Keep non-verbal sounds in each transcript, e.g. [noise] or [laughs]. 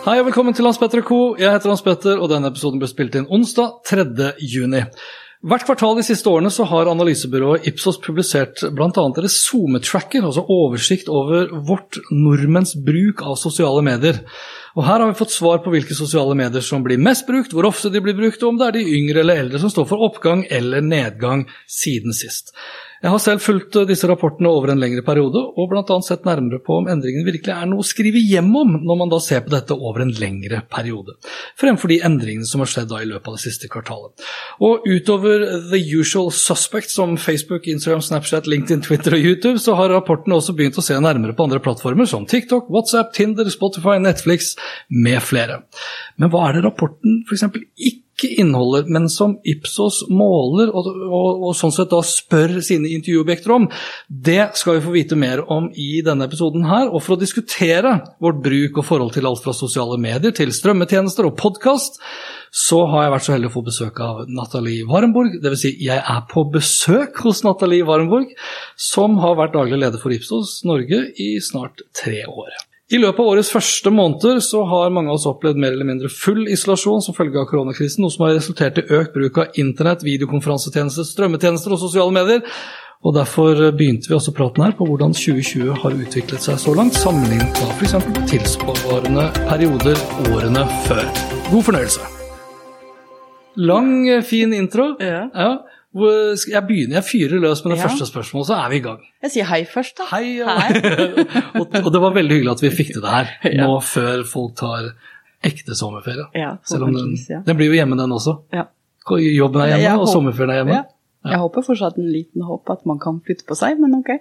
Hei og velkommen til Hans Petter Co. Jeg heter Hans Petter, og denne episoden ble spilt inn onsdag 3. juni. Hvert kvartal de siste årene så har analysebyrået Ipsos publisert bl.a. deres SoMe-tracker, altså oversikt over vårt nordmenns bruk av sosiale medier. Og Her har vi fått svar på hvilke sosiale medier som blir mest brukt, hvor ofte de blir brukt, og om det er de yngre eller eldre som står for oppgang eller nedgang siden sist. Jeg har selv fulgt eh, disse rapportene over en lengre periode, og bl.a. sett nærmere på om endringene virkelig er noe å skrive hjem om, når man da ser på dette over en lengre periode, fremfor de endringene som har skjedd da i løpet av det siste kvartalet. Og utover the usual suspects som Facebook, Instagram, Snapchat, LinkedIn, Twitter og YouTube, så har rapportene også begynt å se nærmere på andre plattformer som TikTok, WhatsApp, Tinder, Spotify, Netflix med flere. Men hva er det rapporten f.eks. ikke inneholder, men som Ipsos måler og, og, og, sånn sett da spør sine intervjuobjekter om, det skal vi få vite mer om i denne episoden her. Og for å diskutere vårt bruk og forhold til alt fra sosiale medier til strømmetjenester og podkast, så har jeg vært så heldig å få besøk av Nathalie Warenborg. Dvs. Si, jeg er på besøk hos Nathalie Warenborg, som har vært daglig leder for Ipsos Norge i snart tre år. I løpet av årets første måneder så har mange av oss opplevd mer eller mindre full isolasjon som følge av koronakrisen, noe som har resultert i økt bruk av internett, videokonferansetjenester, strømmetjenester og sosiale medier. Og Derfor begynte vi også praten her på hvordan 2020 har utviklet seg så langt, sammenlignet med f.eks. tilsvarende perioder årene før. God fornøyelse. Lang, fin intro. Ja. ja. Jeg begynner, jeg fyrer løs med det Ja. første spørsmålet, så er vi i gang. Jeg sier hei først, da. Hei, ja. [laughs] og, og det var veldig hyggelig at vi fikk til det her [laughs] Ja. nå før folk tar ekte sommerferie. Ja, Selv om den, den blir jo hjemme, den også. Ja. Jobben er hjemme, Jeg og håper- sommerferien er hjemme. Ja. Jeg håper fortsatt en liten håp at man kan flytte på seg, men ok.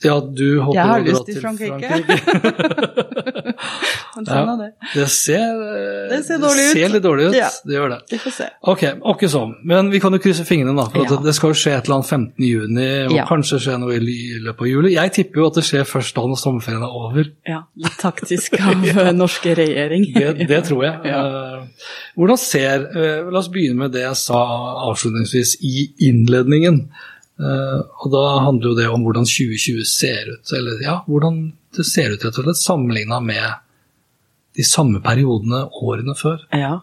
Ja, du håper Jeg har lyst til Frankrike. Frankrike. Men sånn er det. Det ser, eh, Det ser dårlig ut. ser litt dårlig ut, Ja. det gjør det. Vi får se. Ok, ikke sånn. Men vi kan jo krysse fingrene, da. For Ja. det, det skal jo skje et eller annet 15. juni, og Ja. kanskje skje noe i løpet av juli. Jeg tipper jo at det skjer først da når sommerferien er over. Ja, litt taktisk av [laughs] eh, norske regjering. Det, det tror jeg. [laughs] Eh, Hvordan ser La oss begynne med det jeg sa avslutningsvis i innledningen. Eh, og Da handler jo det om hvordan 2020 ser ut. Eller ja, hvordan det ser ut rett og slett sammenligna med de samme periodene årene før. Ja.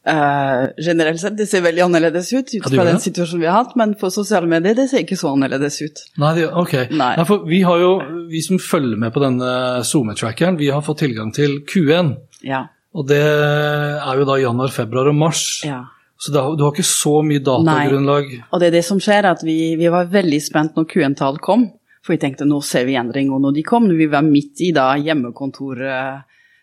Uh, generelt sett, det ser veldig annerledes ut ut fra ja, den situasjonen vi har hatt, men på sosiale medier det ser ikke så annerledes ut. Nei, det, ok. Nei. for vi har jo, vi som følger med på denne SoMe-trackeren, vi har fått tilgang til Q1. Ja. Og det er jo da januar, februar og mars. ja. Så da, du har ikke så mye datagrunnlag. Nei, Og det er det som skjer, at vi, vi var veldig spent når Q-en-tall kom. For vi tenkte nå ser vi endring, og når de kom, når vi var midt i da hjemmekontor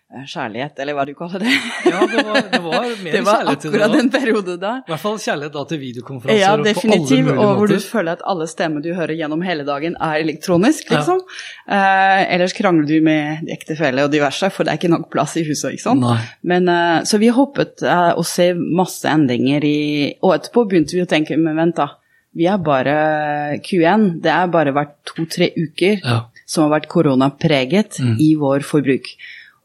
kjærlighet, eller hva du kaller det. Ja, det var, det var [laughs] mer Det var kjærlighet til det akkurat den en periode da. I hvert fall kjærlighet da til videokonferanser Ja, og på alle definitivt, mulige og hvor du føler at alle stemmer du hører gjennom hele dagen er elektronisk, Ja. liksom. Eh, ellers krangler du med ektefelle og diverse, for det er ikke nok plass i huset, ikke sant. Nei. Men, eh, så vi håpet eh, å se masse endringer i Og etterpå begynte vi å tenke, men vent da, vi er bare Q1, det er bare hvert to-tre uker Ja. som har vært koronapreget Mm. i vår forbruk.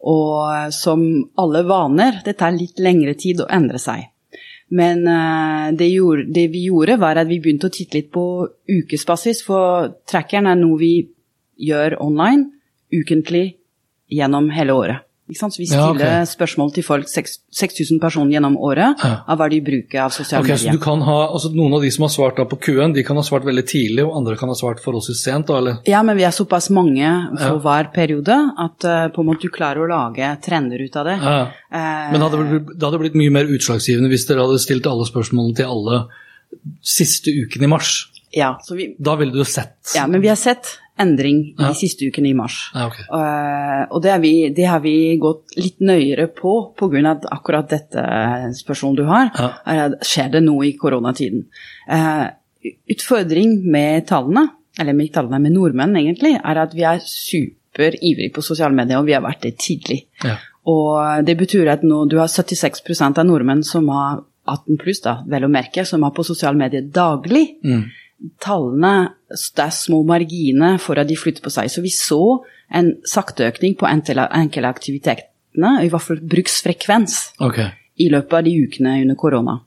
Og eh, som alle vaner, det tar litt lengre tid å endre seg. Men eh, det, gjorde, det vi gjorde, var at vi begynte å titte litt på ukesbasis, for trackeren er noe vi gjør online ukentlig gjennom hele året. Så vi Ja, stiller spørsmål til folk, 6000 personer gjennom året, Ja. av hva de bruker av sosiale Ok, så medier. du kan ha, altså Noen av de som har svart på Q1, de kan ha svart veldig tidlig, og andre kan ha svart forholdsvis sent? da, eller? Ja, men vi er såpass mange for Ja. hver periode at uh, på en måte du klarer å lage trender ut av det. Ja. Eh, Men det hadde, blitt, det hadde blitt mye mer utslagsgivende hvis dere hadde stilt alle spørsmålene til alle siste uken i mars. ja, så vi, Da ville du sett ja, men vi har sett endring Ja. de siste ukene i mars. Ja, okay. uh, og det, vi, det har vi gått litt nøyere på pga. akkurat dette spørsmålet du har. Ja. Er skjer det noe i koronatiden? Uh, utfordring med tallene, eller med tallene med nordmenn egentlig, er at vi er superivrige på sosiale medier, og vi har vært det tidlig. Ja. Og det betyr at nå du har 76% av nordmenn som har 18 pluss, da, vel å merke, som er på sosiale medier daglig. Mm. Tallene, det er små marginer for at de flytter på seg. Så vi så en sakte økning på enkelte aktivitetene, i hvert fall bruksfrekvens, okay. i løpet av de ukene under korona.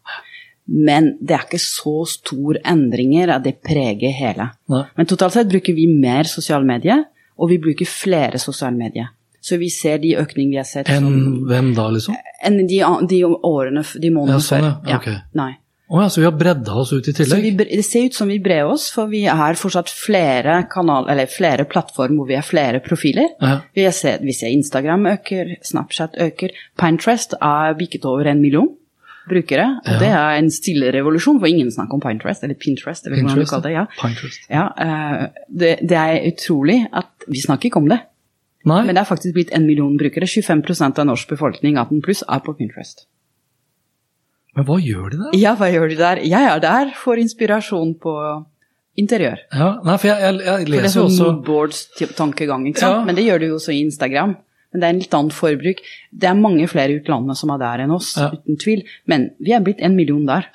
Men det er ikke så store endringer at det preger hele. Nei. Men totalt sett bruker vi mer sosiale medier, og vi bruker flere sosiale medier. Så vi ser de økningene vi har sett Enn hvem da, liksom? enn de, de årene, de månedene Ja, sånn, før. ja. Nei. Å ja, så vi har bredda oss ut i Så vi, tillegg? det ser ut som vi brer oss, for vi har fortsatt flere kanal, eller flere plattformer hvor vi har flere profiler. Ja. Vi ser, vi ser Instagram øker, Snapchat øker, Pinterest er bikket over en million brukere. Og Ja. det er en stille revolusjon, for ingen snakker om Pinterest, eller Pinterest, eller hvordan du kaller det. Ja. Pinterest. Ja, uh, det, det er utrolig at vi snakker ikke om det. Nei? Men det er faktisk blitt en million brukere. 25% av norsk befolkning 18 pluss er på Pinterest. Men hva gjør de der? Ja, hva gjør de der? Jeg er der for inspirasjon på interiør. Ja, nei, for jeg, jeg, jeg For det er leser sånn moodboards-tankegang, ikke sant? Ja. Men det gjør du jo også i Instagram. Men det er en litt annen forbruk. Det er mange flere utlandet som er der enn oss, Ja. uten tvil. Men vi er blitt en million der.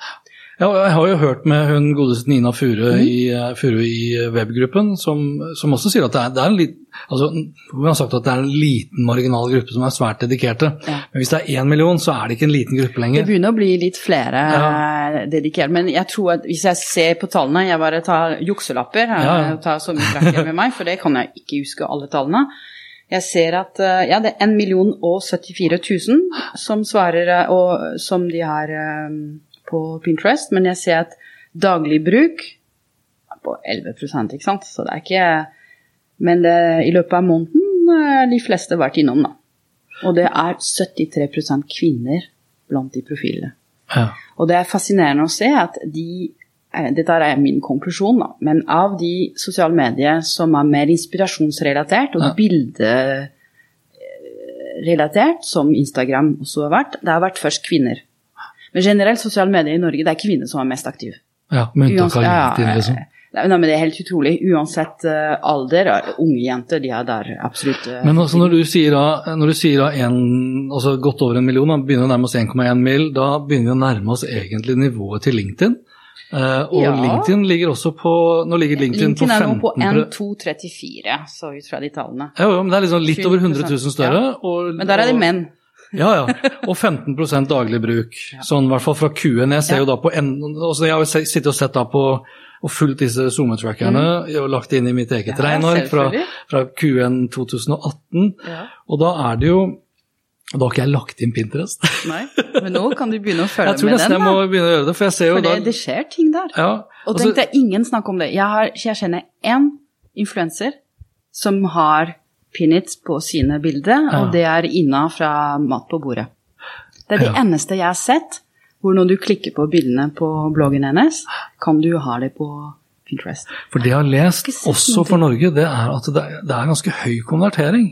Ja, jeg har jo hørt med hun godeste Nina Fure mm. i, eh, i webgruppen, som, som også sier at det er, det er en litt, altså, Vi har sagt at det er en liten marginal gruppe som er svært dedikerte. Ja. Men hvis det er én million, så er det ikke en liten gruppe lenger. Det begynner å bli litt flere Ja. dedikerte. Men jeg tror at hvis jeg ser på tallene Jeg bare tar jukselapper og Ja, og tar sommertracker med meg, for det kan jeg ikke huske alle tallene. Jeg ser at eh, ja, det er 1 million og 74 000 som svarer, eh, og som de har eh, på Pinterest, men jeg ser at daglig bruk er på 11% ikke sant. Så det er ikke Men det, i løpet av måneden har de fleste vært innom, da. Og det er 73% kvinner blant de profilene. Ja. Og det er fascinerende å se at de eh, Dette er min konklusjon, da. Men av de sosiale medier som er mer inspirasjonsrelatert og Ja. bilderelatert, som Instagram også har vært, det har vært først kvinner. Men generelt sosiale medier i Norge, det er kvinner som er mest aktive. ja, med unntak av LinkedIn, liksom. Nei, men det er helt utrolig. Uansett uh, alder, eh, unge jenter, de er der absolutt. Uh, Men altså når du sier da, når du sier da en, altså godt over en million, da begynner vi å nærme oss 1,1 mil, da begynner vi å nærme oss egentlig nivået til LinkedIn. Uh, og Ja. LinkedIn ligger også på Nå ligger LinkedIn, LinkedIn er nå på på 15 1,234, så ut fra de tallene. Ja, jo, men det er liksom litt over 100 000 20%, større. Og, Men der er det menn. [laughs] Ja, ja. Og 15% daglig bruk. Sånn i hvert fall fra Q-en. Jeg ser Ja. jo da på en, Jeg har sittet og sett da på og fulgt disse SoMe-trackerne og lagt det inn i mitt eget Mm. Ja, regneark fra, fra Q1 2018. Ja. Og da er det jo Da har ikke jeg lagt inn Pinterest. [laughs] Nei, men nå kan du begynne å følge Jeg tror med nesten den. jeg må begynne å gjøre det, for jeg ser jo For da det, det skjer ting der. ja, Og altså- tenk deg, ingen snakker om det. Jeg, har, jeg kjenner én influenser som har pinnits på sine bilder, Ja. og det er Ina fra Mat på bordet. Det er det Ja. eneste jeg har sett hvor når du klikker på bildene på bloggen hennes, kan du ha det på Pinterest. For det jeg har lest, også for Norge, det er at det er, det er ganske høy konvertering.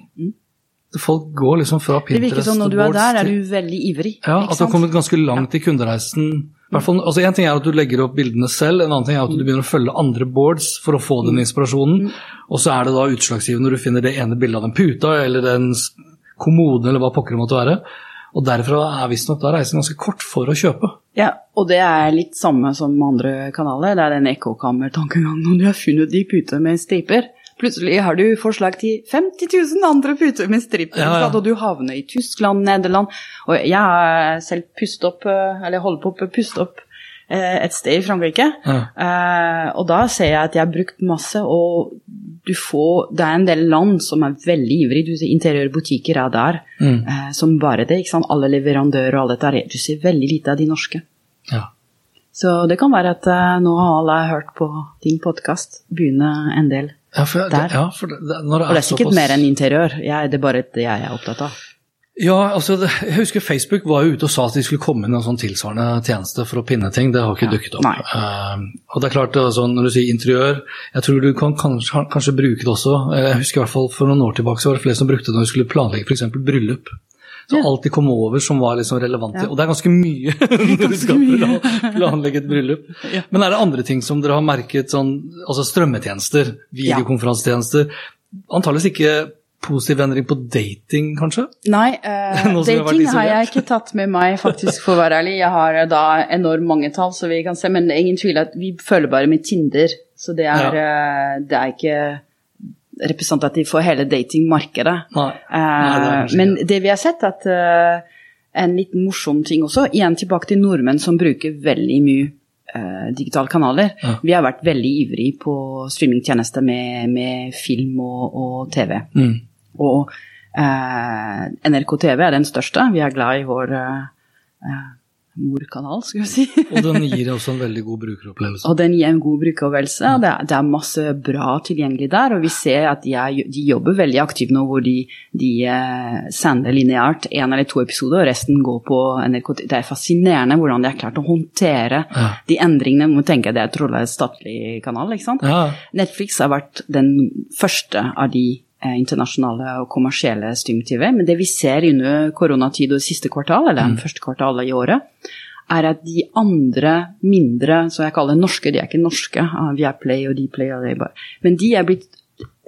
Folk går liksom fra Mm. Det virker Pinterest som når du er der, er du veldig ivrig. Ja, at du har kommet ganske langt i kundereisen. Hvert fall, altså En ting er at du legger opp bildene selv, en annen ting er at du begynner å følge andre boards for å få den inspirasjonen. Og så er det da utslagsgivende når du finner det ene bildet av den puta eller den kommoden eller hva pokker det måtte være. Og derfra er visstnok da reisen ganske kort for å kjøpe. Ja, og det er litt samme som andre kanaler. Det er den ekkokammertankegangen når du har funnet de puter med striper. Plutselig har du forslag til 50 000 andre puter med striper, Ja, ja. og du havner i Tyskland, Nederland. Og jeg har selv pustet opp, eh, eller holder på å puste opp et sted i Frankrike. Ja. Eh, og da ser jeg at jeg har brukt masse, og du får Det er en del land som er veldig ivrige. Du ser interiørbutikker er der Mm. eh, som bare det. ikke sant? Alle leverandører og alle dette. Du ser veldig lite av de norske. ja. Så det kan være at eh, nå har alle hørt på din podkast, begynne en del. Ja, for, det, Der. ja, for det, det, Og det er sikkert mer enn interiør. Jeg, det er bare det jeg er opptatt av. Ja, altså, jeg husker Facebook var jo ute og sa at de skulle komme med en sånn tilsvarende tjeneste for å pinne ting. Det har ikke Ja, dukket opp. Eh, og det er klart, altså, når du sier interiør, jeg tror du kan kanskje, kanskje bruke det også. Jeg husker i hvert fall For noen år tilbake så var det flere som brukte det når de skulle planlegge f.eks. bryllup. Så Ja. alt de kom over som var liksom relevant. Ja. Og det er ganske mye [laughs] når du skal [laughs] planlegge et bryllup. Men er det andre ting som dere har merket, sånn, altså strømmetjenester, videokonferansetjenester? Antakeligvis ikke positiv endring på dating, kanskje? Nei, [laughs] eh, dating har har jeg ikke tatt med meg, faktisk, for å være ærlig. Jeg har eh, da enormt mange tall, så vi kan se, men ingen tvil at vi følger bare med Tinder. Så det er, eh, det er ikke representativt for hele datingmarkedet. Nei. Eh, Nei, det er men det vi har sett, at uh, en liten morsom ting også, igjen tilbake til nordmenn som bruker veldig mye eh, digitale kanaler. Ja. Vi har vært veldig ivrig på streamingtjenester med, med film og, og TV. Mm. Og eh, NRK TV er den største. Vi er glad i vår eh, eh, morkanal, skal vi si. Og den gir [laughs] også en veldig god brukeropplevelse. og den gir en god brukeropplevelse. og Det, er- det er masse bra tilgjengelig der. Og vi ser at de, er, de jobber veldig aktivt nå, hvor de, de eh, sender lineært én eller to episoder, og resten går på NRK. Det er fascinerende hvordan de har klart å håndtere Ja. de endringene. Man må tenke det er trolig statlig kanal, ikke sant? Ja, Netflix har vært den første av de internasjonale og kommersielle stream-TV, men det vi ser under koronatid og siste kvartal, eller Mm. første kvartal i året, er at de andre mindre, så jeg kaller norske, de er ikke norske, ah, vi er Play og Dplay og bare, men de er blitt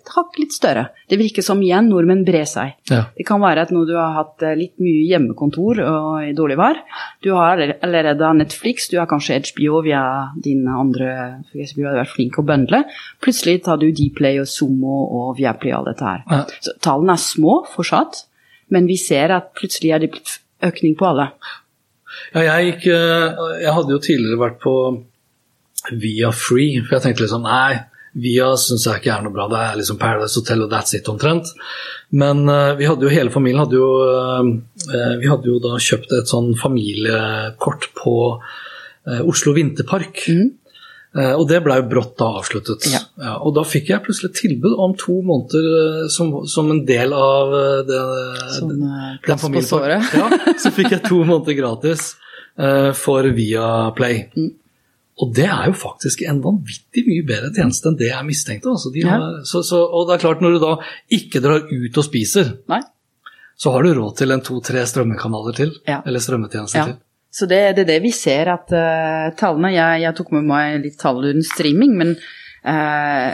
et hakk litt større. Det virker som igjen nordmenn brer seg. ja. Det kan være at når du har hatt eh, litt mye hjemmekontor og i dårlig vær, du har allerede Netflix, du har kanskje HBO via dine andre for HBO har vært flink å bøndle. Plutselig tar du Dplay og Sumo og Viaplay og alt dette her. Ja. Så tallene er små fortsatt, men vi ser at plutselig er det blitt økning på alle. ja jeg, gikk, eh, jeg hadde jo tidligere vært på Via Free, for jeg tenkte liksom nei, Via syns jeg ikke er noe bra. Det er liksom Paradise Hotel og that's it omtrent. Men uh, vi hadde jo hele familien hadde jo uh, Vi hadde jo da kjøpt et sånn familiekort på uh, Oslo Vinterpark. Eh, og det ble jo brått da avsluttet. Ja. og da fikk jeg plutselig tilbud om to måneder som, som en del av det, Sånn den såret. Ja, så fikk jeg to måneder gratis for Viaplay. Mm. Og det er jo faktisk en vanvittig mye bedre tjeneste enn det jeg mistenkte. Altså, de Ja. har, så, så, og det er klart, når du da ikke drar ut og spiser, Nei? så har du råd til en to-tre strømmekanaler til. Ja. Eller strømmetjenester Ja. til. Så det, det er det vi ser, at uh, tallene jeg, jeg tok med meg litt tall rundt streaming, men uh,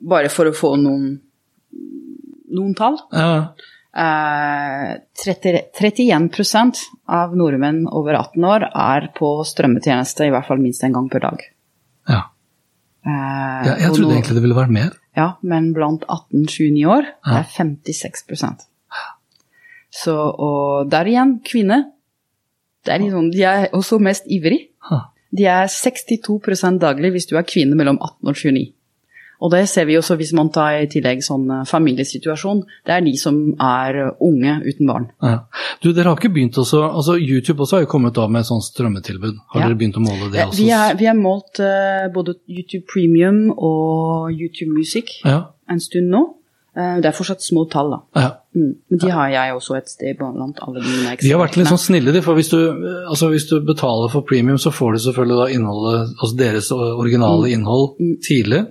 bare for å få noen, noen tall Ja. Eh, 30, 31% av nordmenn over 18 år er på strømmetjeneste i hvert fall minst en gang per dag. ja. Eh, Jeg, jeg trodde nå- egentlig det ville vært mer. Ja, men blant 18-29 år Ja. er 56% Så, og der igjen, kvinner. Det er liksom, de er også mest ivrig. De er 62% daglig hvis du er kvinne mellom 18 og 29. Og det ser vi også hvis man tar i tillegg sånn eh, familiesituasjon. Det er de som er unge uten barn. Ja. Du, dere har ikke begynt også, altså YouTube også har jo kommet av med et sånt strømmetilbud. Har Ja. dere begynt å måle det Eh, også? Vi har, vi har målt uh, både YouTube Premium og YouTube Music Ja. en stund nå. Eh, det er fortsatt små tall, da. ja. Mm. Men de har jeg også et sted blant alle mine De har vært litt sånn snille, de. For hvis du, altså hvis du betaler for premium, så får du selvfølgelig da innholdet, altså deres originale Mm. innhold tidlig.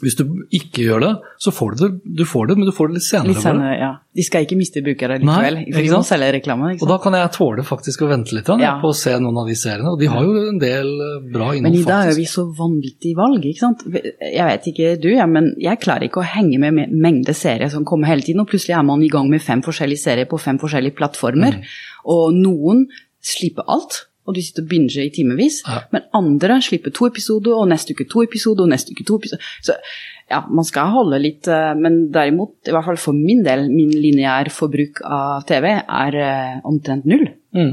Hvis du ikke gjør det, så får du det, du får det, men du får det litt senere. Litt senere, ja. De skal ikke miste brukere likevel. ikke For de må selge reklame. Og da kan jeg tåle faktisk å vente litt Ja. på å se noen av de seriene. Og de har jo en del eh, bra innhold, Men i dag gjør faktisk. vi så vanvittig valg, ikke sant. Jeg vet ikke du, ja, men jeg klarer ikke å henge med med mengde serier som kommer hele tiden. Og plutselig er man i gang med fem forskjellige serier på fem forskjellige plattformer. Mm. Og noen slipper alt, og du sitter og binger i timevis. Ja. Men andre slipper to episoder, og neste uke to episoder, og neste uke to episoder. Så ja, man skal holde litt eh, Men derimot, i hvert fall for min del, min lineær forbruk av TV er eh, omtrent null. Mm.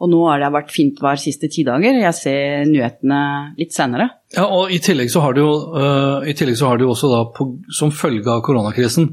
Og nå har det vært fint hver siste ti dager. Jeg ser nyhetene litt senere. Ja, og i tillegg så har det jo, uh, i tillegg så har det jo også da, på, som følge av koronakrisen,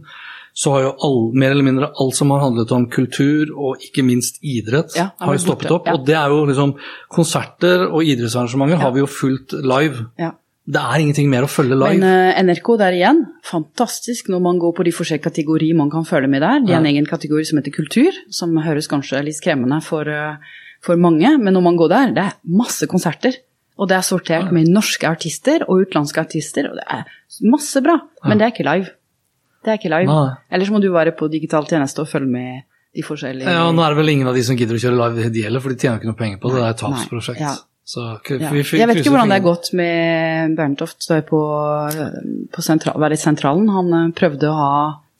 så har jo all, mer eller mindre alt som har handlet om kultur og ikke minst idrett, Ja, har jo stoppet opp. ja. Og det er jo liksom Konserter og idrettsarrangementer har vi jo fulgt live. Ja. Det er ingenting mer å følge live. Men uh, NRK der igjen, fantastisk når man går på de forskjellige kategorier man kan følge med der. De har en egen kategori som heter kultur, som høres kanskje litt skremmende for, uh, for mange, men når man går der, det er masse konserter. Og det er sortert med norske artister og utenlandske artister, og det er masse bra. Men det er ikke live. Det er ikke live. Nei. Ellers må du være på digital tjeneste og følge med de forskjellige Ja, nå er det vel ingen av de som gidder å kjøre live de heller, for de tjener ikke noe penger på det. Det er et tapsprosjekt. ja. Så Ja. Jeg vet ikke hvordan det er gått med Berntoft. Står på, på sentral, var det sentralen. Han eh, prøvde å ha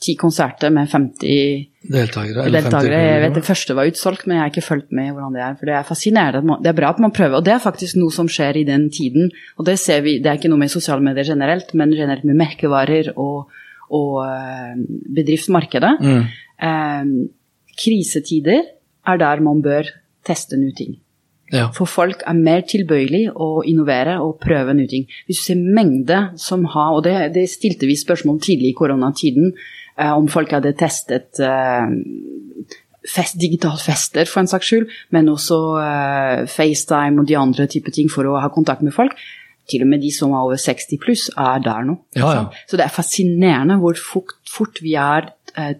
ti konserter med 50 deltakere. eller 50 deltakere. Jeg vet det første var utsolgt, men jeg har ikke fulgt med hvordan det er. For det er fascinerende. Det er bra at man prøver, og det er faktisk noe som skjer i den tiden. Og det ser vi, det er ikke noe med sosiale medier generelt, men generelt med merkevarer og, og eh, bedriftsmarkedet. Mm. Eh, krisetider er der man bør teste nye ting. Ja. For folk er mer tilbøyelig å innovere og prøve nye ting. Hvis du ser mengde som har Og det, det stilte vi spørsmål tidlig i koronatiden, eh, om folk hadde testet eh, fest, digital fester for en saks skyld, men også eh, FaceTime og de andre typer ting for å ha kontakt med folk. Til og med de som er over 60 pluss, er der nå. Ja, ja. Så det er fascinerende hvor fort, fort vi er eh,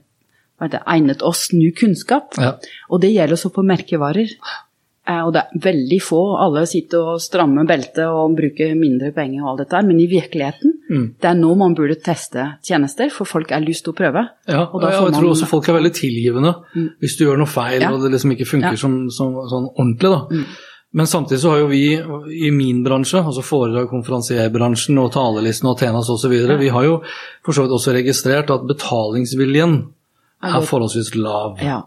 det, egnet oss ny kunnskap. Ja. Og det gjelder også på merkevarer. Eh, Og det er veldig få. Alle sitter og strammer beltet og bruker mindre penger og alt dette men i virkeligheten, Mm. det er nå man burde teste tjenester, for folk har lyst til å prøve. Ja, Og jeg tror også folk er veldig tilgivende hvis du gjør noe feil og det liksom ikke funker som, som, sånn ordentlig. da. Mm. Men samtidig så har jo vi i min bransje, altså foredrag, konferansierbransjen og talelisten og Tenas osv., vi har jo for så vidt også registrert at betalingsviljen Er forholdsvis lav. Ja.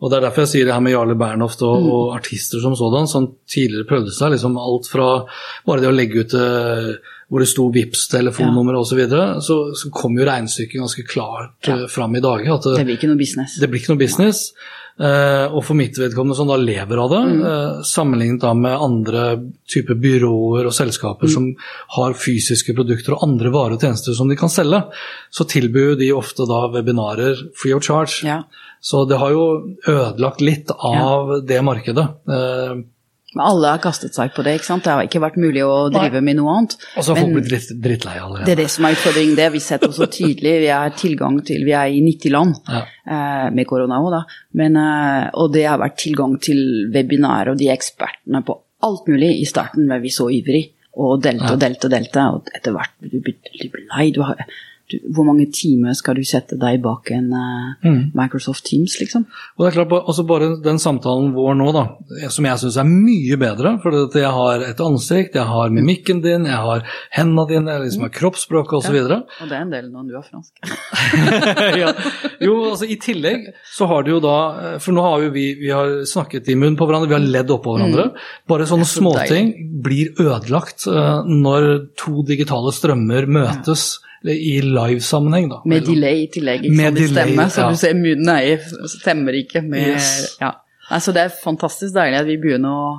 Og Det er derfor jeg sier det her med Jarle Bernhoft og, Mm. og artister som sådan, som tidligere prøvde seg. liksom Alt fra bare det å legge ut eh, hvor det sto Vipps telefonnummer osv., så, videre, så så kom jo regnestykket ganske klart Ja. eh, fram i dag. At Det blir ikke noe business. det blir ikke noe business. Eh, og for mitt vedkommende som da lever av det, Mm. eh, sammenlignet da med andre typer byråer og selskaper Mm. som har fysiske produkter og andre varer og tjenester som de kan selge, så tilbyr de ofte da webinarer free of charge. Ja. Så det har jo ødelagt litt av det markedet. Men alle har kastet seg på det, ikke sant. Det har ikke vært mulig å drive med noe annet. og så har folk blitt dritt, drittlei allerede. Det er det som er utfordringen. Det Vi setter oss så tydelig. Vi har tilgang til Vi er i 90 land Ja. eh, med korona òg, da. Men, eh, og det har vært tilgang til webinarer og de ekspertene på alt mulig. I starten men vi så ivrig og delte og delte og delte. Og etter hvert du blir lei. Du har, du, hvor mange timer skal du sette deg bak en eh, Mm. Microsoft Teams, liksom? Og det er klart, altså Bare den samtalen vår nå, da, som jeg syns er mye bedre. For at jeg har et ansikt, jeg har mimikken din, jeg har hendene dine, jeg liksom har kroppsspråket osv. Og det er en del når du er fransk. [laughs] ja. Jo, altså i tillegg så har du jo da For nå har jo vi, vi har snakket i munnen på hverandre, vi har ledd oppå hverandre. Bare sånne så småting blir ødelagt uh, når to digitale strømmer møtes i live-sammenheng, da. Med delay i tillegg, ikke Med sant, i stemme. Så ja. du ser munnen er stemmer ikke med Yes. ja. Altså, det er fantastisk deilig at vi begynner å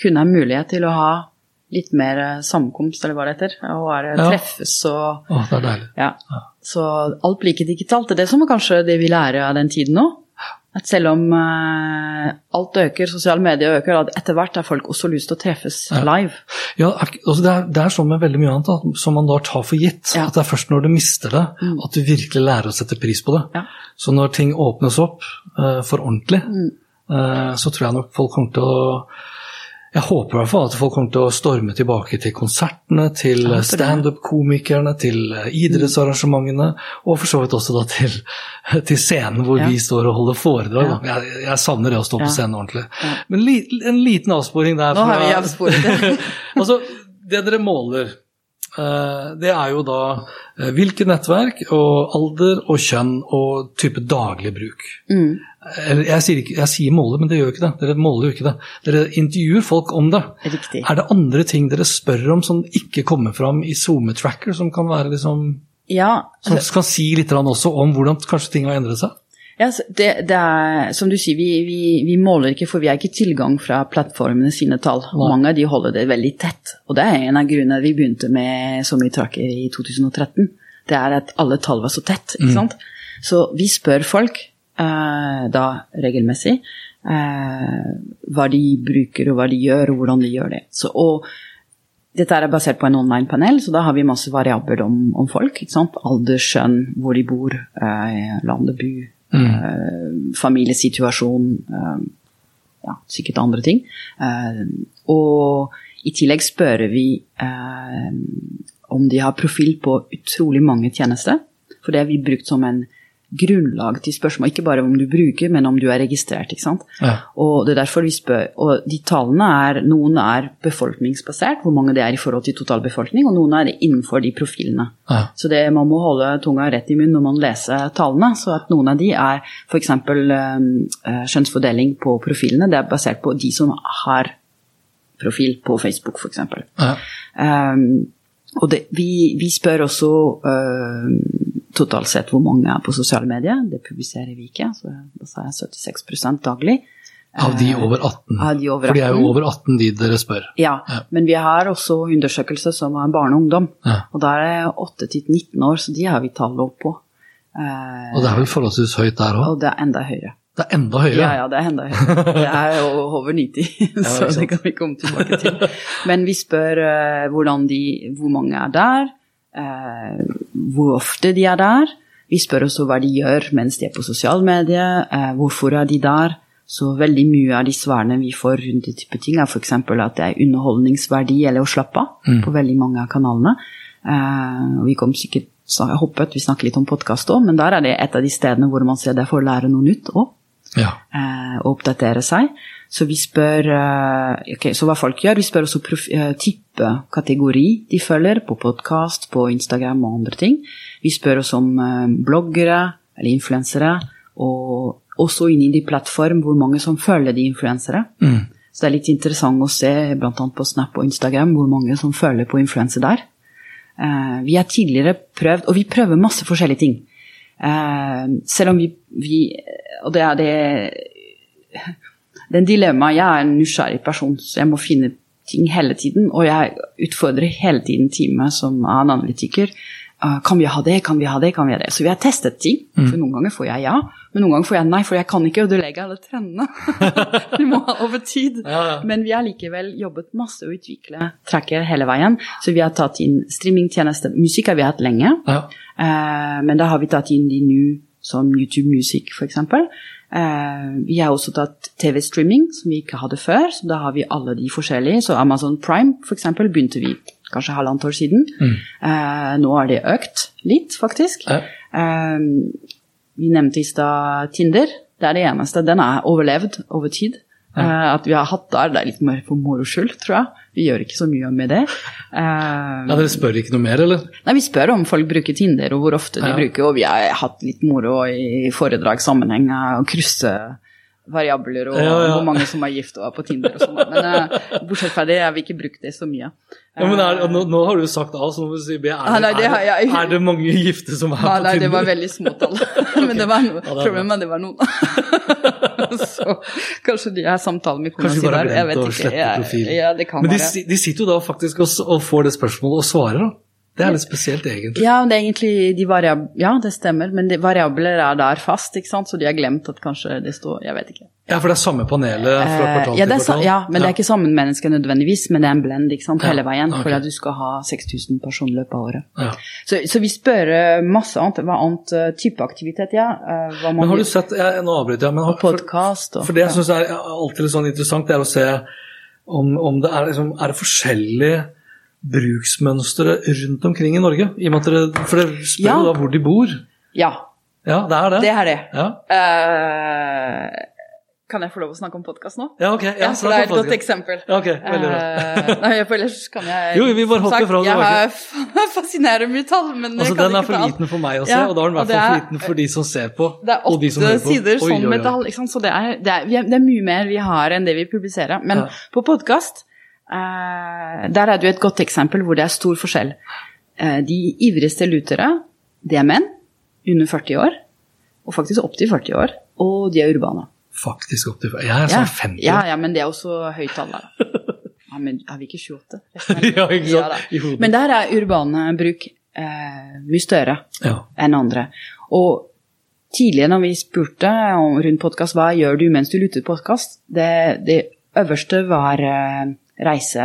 kunne ha mulighet til å ha litt mer eh, samkomst, eller hva det heter. Og bare Ja. treffes og Å, det er deilig. ja. Så alt blir ikke digitalt. Det er det som er kanskje det vi lærer av den tiden nå. At selv om uh, alt øker, sosiale medier øker, at etter hvert har folk også lyst til å treffes live. Ja, altså det, er, det er sånn med veldig mye annet da, som man da tar for gitt. Ja. Mm. At det er først når du mister det, at du virkelig lærer å sette pris på det. Ja. Så når ting åpnes opp uh, for ordentlig, Mm. uh, så tror jeg nok folk kommer til å jeg håper i hvert fall at folk kommer til å storme tilbake til konsertene, til standup-komikerne, til eh, idrettsarrangementene, og for så vidt også da til, [laughs] til scenen hvor Ja. vi står og holder foredrag. Ja. Jeg, jeg savner det å stå på scenen ordentlig. Men li, en liten avsporing der. Nå har vi avsporet [laughs] altså, det dere måler, eh, det er jo da eh, hvilke nettverk og alder og kjønn og type daglig bruk. Mm. Jeg, sier ikke, jeg sier måler, men det gjør jo ikke det. Dere måler jo ikke det. Dere intervjuer folk om det. Riktig. Er det andre ting dere spør om som ikke kommer fram i SoMe-tracker, som kan være liksom Ja, som kan si litt også om hvordan kanskje ting har endret seg? Ja, det, det er, som du sier, vi, vi, vi måler ikke, for vi har ikke tilgang fra plattformene sine tall. Nei. Mange av de holder det veldig tett. Og det er en av grunnene vi begynte med så mye tracker i 2013. Det er at alle tall var så tett. ikke sant? Så vi spør folk da regelmessig eh, hva de bruker og hva de gjør, og hvordan de gjør det. Så, og dette er basert på en online-panel, så da har vi masse variabler om, om folk. Alder, skjønn, hvor de bor, eh, og by, eh, familiesituasjon, eh, ja, sikkert andre ting. Eh, og i tillegg spør vi eh, om de har profil på utrolig mange tjenester. For det har vi brukt som en grunnlag til spørsmål, ikke bare om du bruker, men om du er registrert. ikke sant? Ja. Og det er derfor vi spør, og de tallene er, noen er befolkningsbasert, hvor mange det er i forhold til totalbefolkning, og noen er innenfor de profilene. Ja. Så det, man må holde tunga rett i munnen når man leser tallene. Så at noen av de er f.eks. skjønnsfordeling kjønnsfordeling på profilene. Det er basert på de som har profil på Facebook, f.eks. Ja. Um, og det, vi, vi spør også uh, totalt sett hvor mange er på sosiale medier. Det publiserer vi ikke, så da sa jeg 76% daglig. Av de over 18. Av de over 18. For de er jo over 18 de dere spør. Ja, Ja. men vi har også undersøkelser som er barne og ungdom. Ja. Og der er det 8-19 år, så de har vi tallet opp på. Uh, Og det er vel forholdsvis høyt der òg? og det er enda høyere. Det er enda høyere. Ja, ja, det er enda høyere. [laughs] Det er jo over 90, så det kan vi komme tilbake til. Men vi spør eh, de, hvor mange er der, eh, hvor ofte de er der. Vi spør også hva de gjør mens de er på sosiale medier, eh, hvorfor er de der. Så veldig mye av de svarene vi får rundt den type ting, er f.eks. at det er underholdningsverdi eller å slappe av på veldig mange av kanalene. Vi kom sikkert jeg håpet vi snakker litt om podkast òg, men der er det et av de stedene hvor man ser det for å lære noe nytt òg Ja. eh, og oppdatere seg. Så vi spør eh, ok, så hva folk gjør. Vi spør også eh, type kategori de følger, på podkast, på Instagram og andre ting. Vi spør også om bloggere eller influensere, og også inni de plattform hvor mange som følger de influensere. Mm. Så det er litt interessant å se bl.a. på Snap og Instagram hvor mange som følger på influenser der. Eh, vi har tidligere prøvd, og vi prøver masse forskjellige ting. Eh, selv om vi, vi Og det er det den er en dilemma. Jeg er en nysgjerrig person, så jeg må finne ting hele tiden. Og jeg utfordrer hele tiden teamet som er en analytiker. Eh, kan vi ha det, kan vi ha det, kan vi ha det? Så vi har testet ting. For noen ganger får jeg ja, men noen ganger får jeg nei, for jeg kan ikke ødelegge alle trendene. [laughs] vi må ha over tid. Ja, ja. Men vi har likevel jobbet masse å utvikle tracker hele veien. Så vi har tatt inn streamingtjenester. Musikk har vi hatt lenge, Ja. eh, men da har vi tatt inn de nå som YouTube Music, f.eks. Uh, vi har også tatt TV-streaming, som vi ikke hadde før. Så da har vi alle de forskjellige. Så Amazon Prime, f.eks., begynte vi kanskje halvannet år siden. Eh, nå har det økt litt, faktisk. Ja. Eh, vi nevnte i stad Tinder. Det er det eneste. Den er overlevd over tid. Eh, at vi har hatt der, det er litt mer for moro skyld, tror jeg. Vi gjør ikke så mye med det. Ja, Dere spør ikke noe mer, eller? Nei, Vi spør om folk bruker Tinder, og hvor ofte de Ja. bruker. Og vi har hatt litt moro i foredragssammenheng å krysse variabler og Ja, ja. hvor mange som er gift og er på Tinder og sånn. Men uh, bortsett fra det har vi ikke brukt det så mye. Ja, men er, nå, nå har du jo sagt A, så nå må du si B. Er, Ah, nei, det er, jeg- er det mange gifte som er Nei, på nei, Tinder? det var veldig små tall. [laughs] [laughs] Men det var noe. Problemet med det var noen. [laughs] så kanskje de har samtale med kona si der. Jeg vet ikke. Jeg, kan Men de, de sitter jo da faktisk og, og får det spørsmålet og svarer, da. Det er litt spesielt, egentlig. Ja, det er egentlig de ja, det stemmer, men de variabler er der fast, ikke sant? så de har glemt at kanskje det står Jeg vet ikke. Ja, for det er samme panelet fra Eh, kvartal ja, til kvartal? ja, men det er ikke sammenmennesker nødvendigvis, men det er en blend ikke sant, hele veien Okay. for at du skal ha 6000 personer løpet av året. Ja. Så, så vi spør eh, masse annet. Hva annet eh, type aktivitet, ja. eh, Men har du sett jeg, Nå avbryter jeg, men har, for, Podcast og for det jeg syns er alltid litt sånn interessant, det er å se om, om det er, liksom, er det forskjellige bruksmønstre rundt omkring i Norge. I og dere, for dere spør Ja. jo da hvor de bor. Ja, Ja, det er det. det er det. Ja, Uh, kan jeg få lov å snakke om podkast nå? ja ok. Ja, for det er et godt eksempel. Ja, ok, veldig bra. Uh, nei, for ellers kan jeg Jo, vi bare hopper fra det, Jeg har [laughs] fascinerer mye tall, men Altså, Den er for liten for meg å se, og da er den i hvert fall for liten for de som ser på. Det er åtte sider sånn med sant? så det er, det, er, det er mye mer vi har enn det vi publiserer. Men på podkast, der er det jo et godt eksempel hvor det er stor forskjell. Eh, de ivrigste lutere, det er menn under 40 år. og faktisk opp til 40 år. Og de er urbane. Faktisk opp til Jeg er sånn 50. ja, ja, men det er også høyt tall da. [laughs] Ja, men er vi ikke 28? [laughs] Ja, ikke sant? Ja. Men der er urbane bruk eh, mye større Ja. enn andre. Og tidligere når vi spurte om, rundt podkast hva gjør du mens du lytter podkast, det, det øverste var eh, reise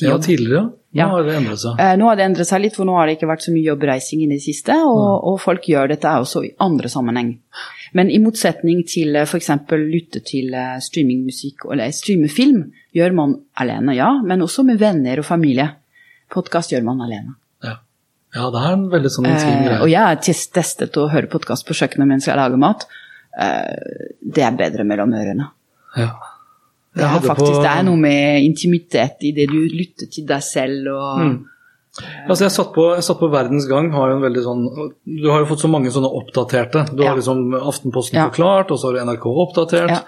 ja, tidligere. Nå Ja. har det endret seg. Eh, nå har det endret seg litt, for nå har det ikke vært så mye jobbreising i det siste, og, og folk gjør dette også i andre sammenheng. Men i motsetning til f.eks. lytte til eh, streamingmusikk eller streame film, gjør man alene, ja, men også med venner og familie. Podkast gjør man alene. Ja. ja, det er en veldig sånn intim Eh, greie. og jeg har tes- testet å høre podkast på kjøkkenet mens jeg lager mat. Eh, det er bedre mellom ørene. Ja. Det er, faktisk, det er noe med intimitet i det du lytter til deg selv og Mm. Altså jeg satt, på, jeg satt på Verdens Gang, har jo en veldig sånn Du har jo fått så mange sånne oppdaterte. Du Ja. har liksom Aftenposten Ja. forklart, og så har du NRK oppdatert. Ja.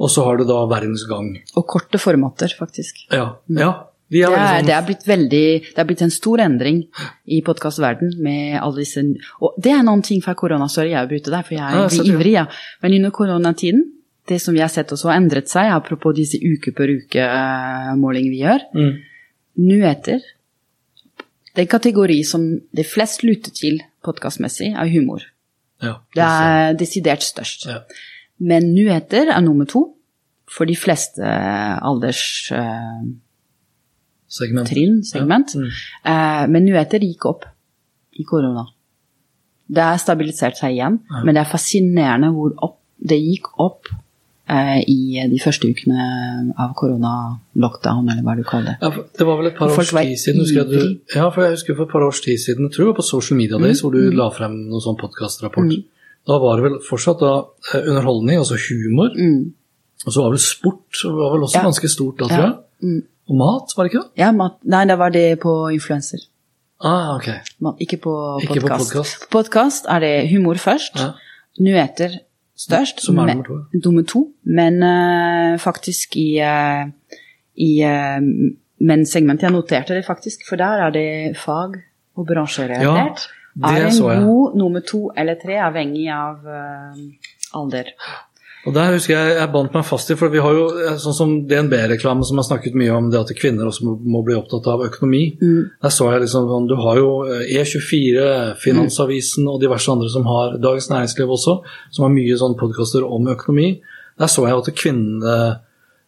Og så har du da Verdens Gang. Og korte formater, faktisk. Ja. ja. De er Det er, sånn det er blitt veldig Det er blitt en stor endring i podkastverden med alle disse Og det er noen ting fra korona, sorry, jeg avbryter deg, for jeg Ja, blir så- ivrig, ja. Men under koronatiden, det som vi har sett også har endret seg, apropos disse uke per uke-målingene vi gjør, mm. nyheter Den kategori som de flest lytter til podkastmessig, er humor. ja, Det er desidert størst. Ja. Men nyheter er nummer to for de fleste alderstrinn, Segment. segment. Ja. Mm. Eh, men nyheter gikk opp i korona. Det har stabilisert seg igjen, Ja. men det er fascinerende hvor opp, det gikk opp eh, i de første ukene av korona-lockdown, eller hva du kaller det. Ja, det var vel et par års tid siden husker jeg, du. Ja, for jeg husker for et par års tid siden, jeg tror det var på Social Media Days, hvor du la frem noen sånn podkastrapport. Mm. Da var det vel fortsatt da eh, underholdning, altså humor, Mm. og så var vel sport var vel også Ja. ganske stort da, tror jeg. Mm. Og mat, var det ikke det? Ja, mat, nei, det var det på influenser. Ah, ok. Ikke på podkast. podcast. På podkast er det humor først, Ja. nyheter størst, Som er nummer to. nummer to. Men uh, faktisk i, uh, i uh, Men segmentet jeg noterte det faktisk, for der er det fag- og bransjerelatert. Ja, det er en så jeg. god nummer to eller tre, avhengig av eh, alder. Og der husker jeg jeg bandt meg fast i, for vi har jo eh, sånn som DNB-reklame som har snakket mye om det at kvinner også må, må bli opptatt av økonomi. Mm. Der så jeg liksom sånn, Du har jo eh, E24, Finansavisen og diverse andre som har Dagens Næringsliv også, som har mye sånn podkaster om økonomi. Der så jeg at kvinne,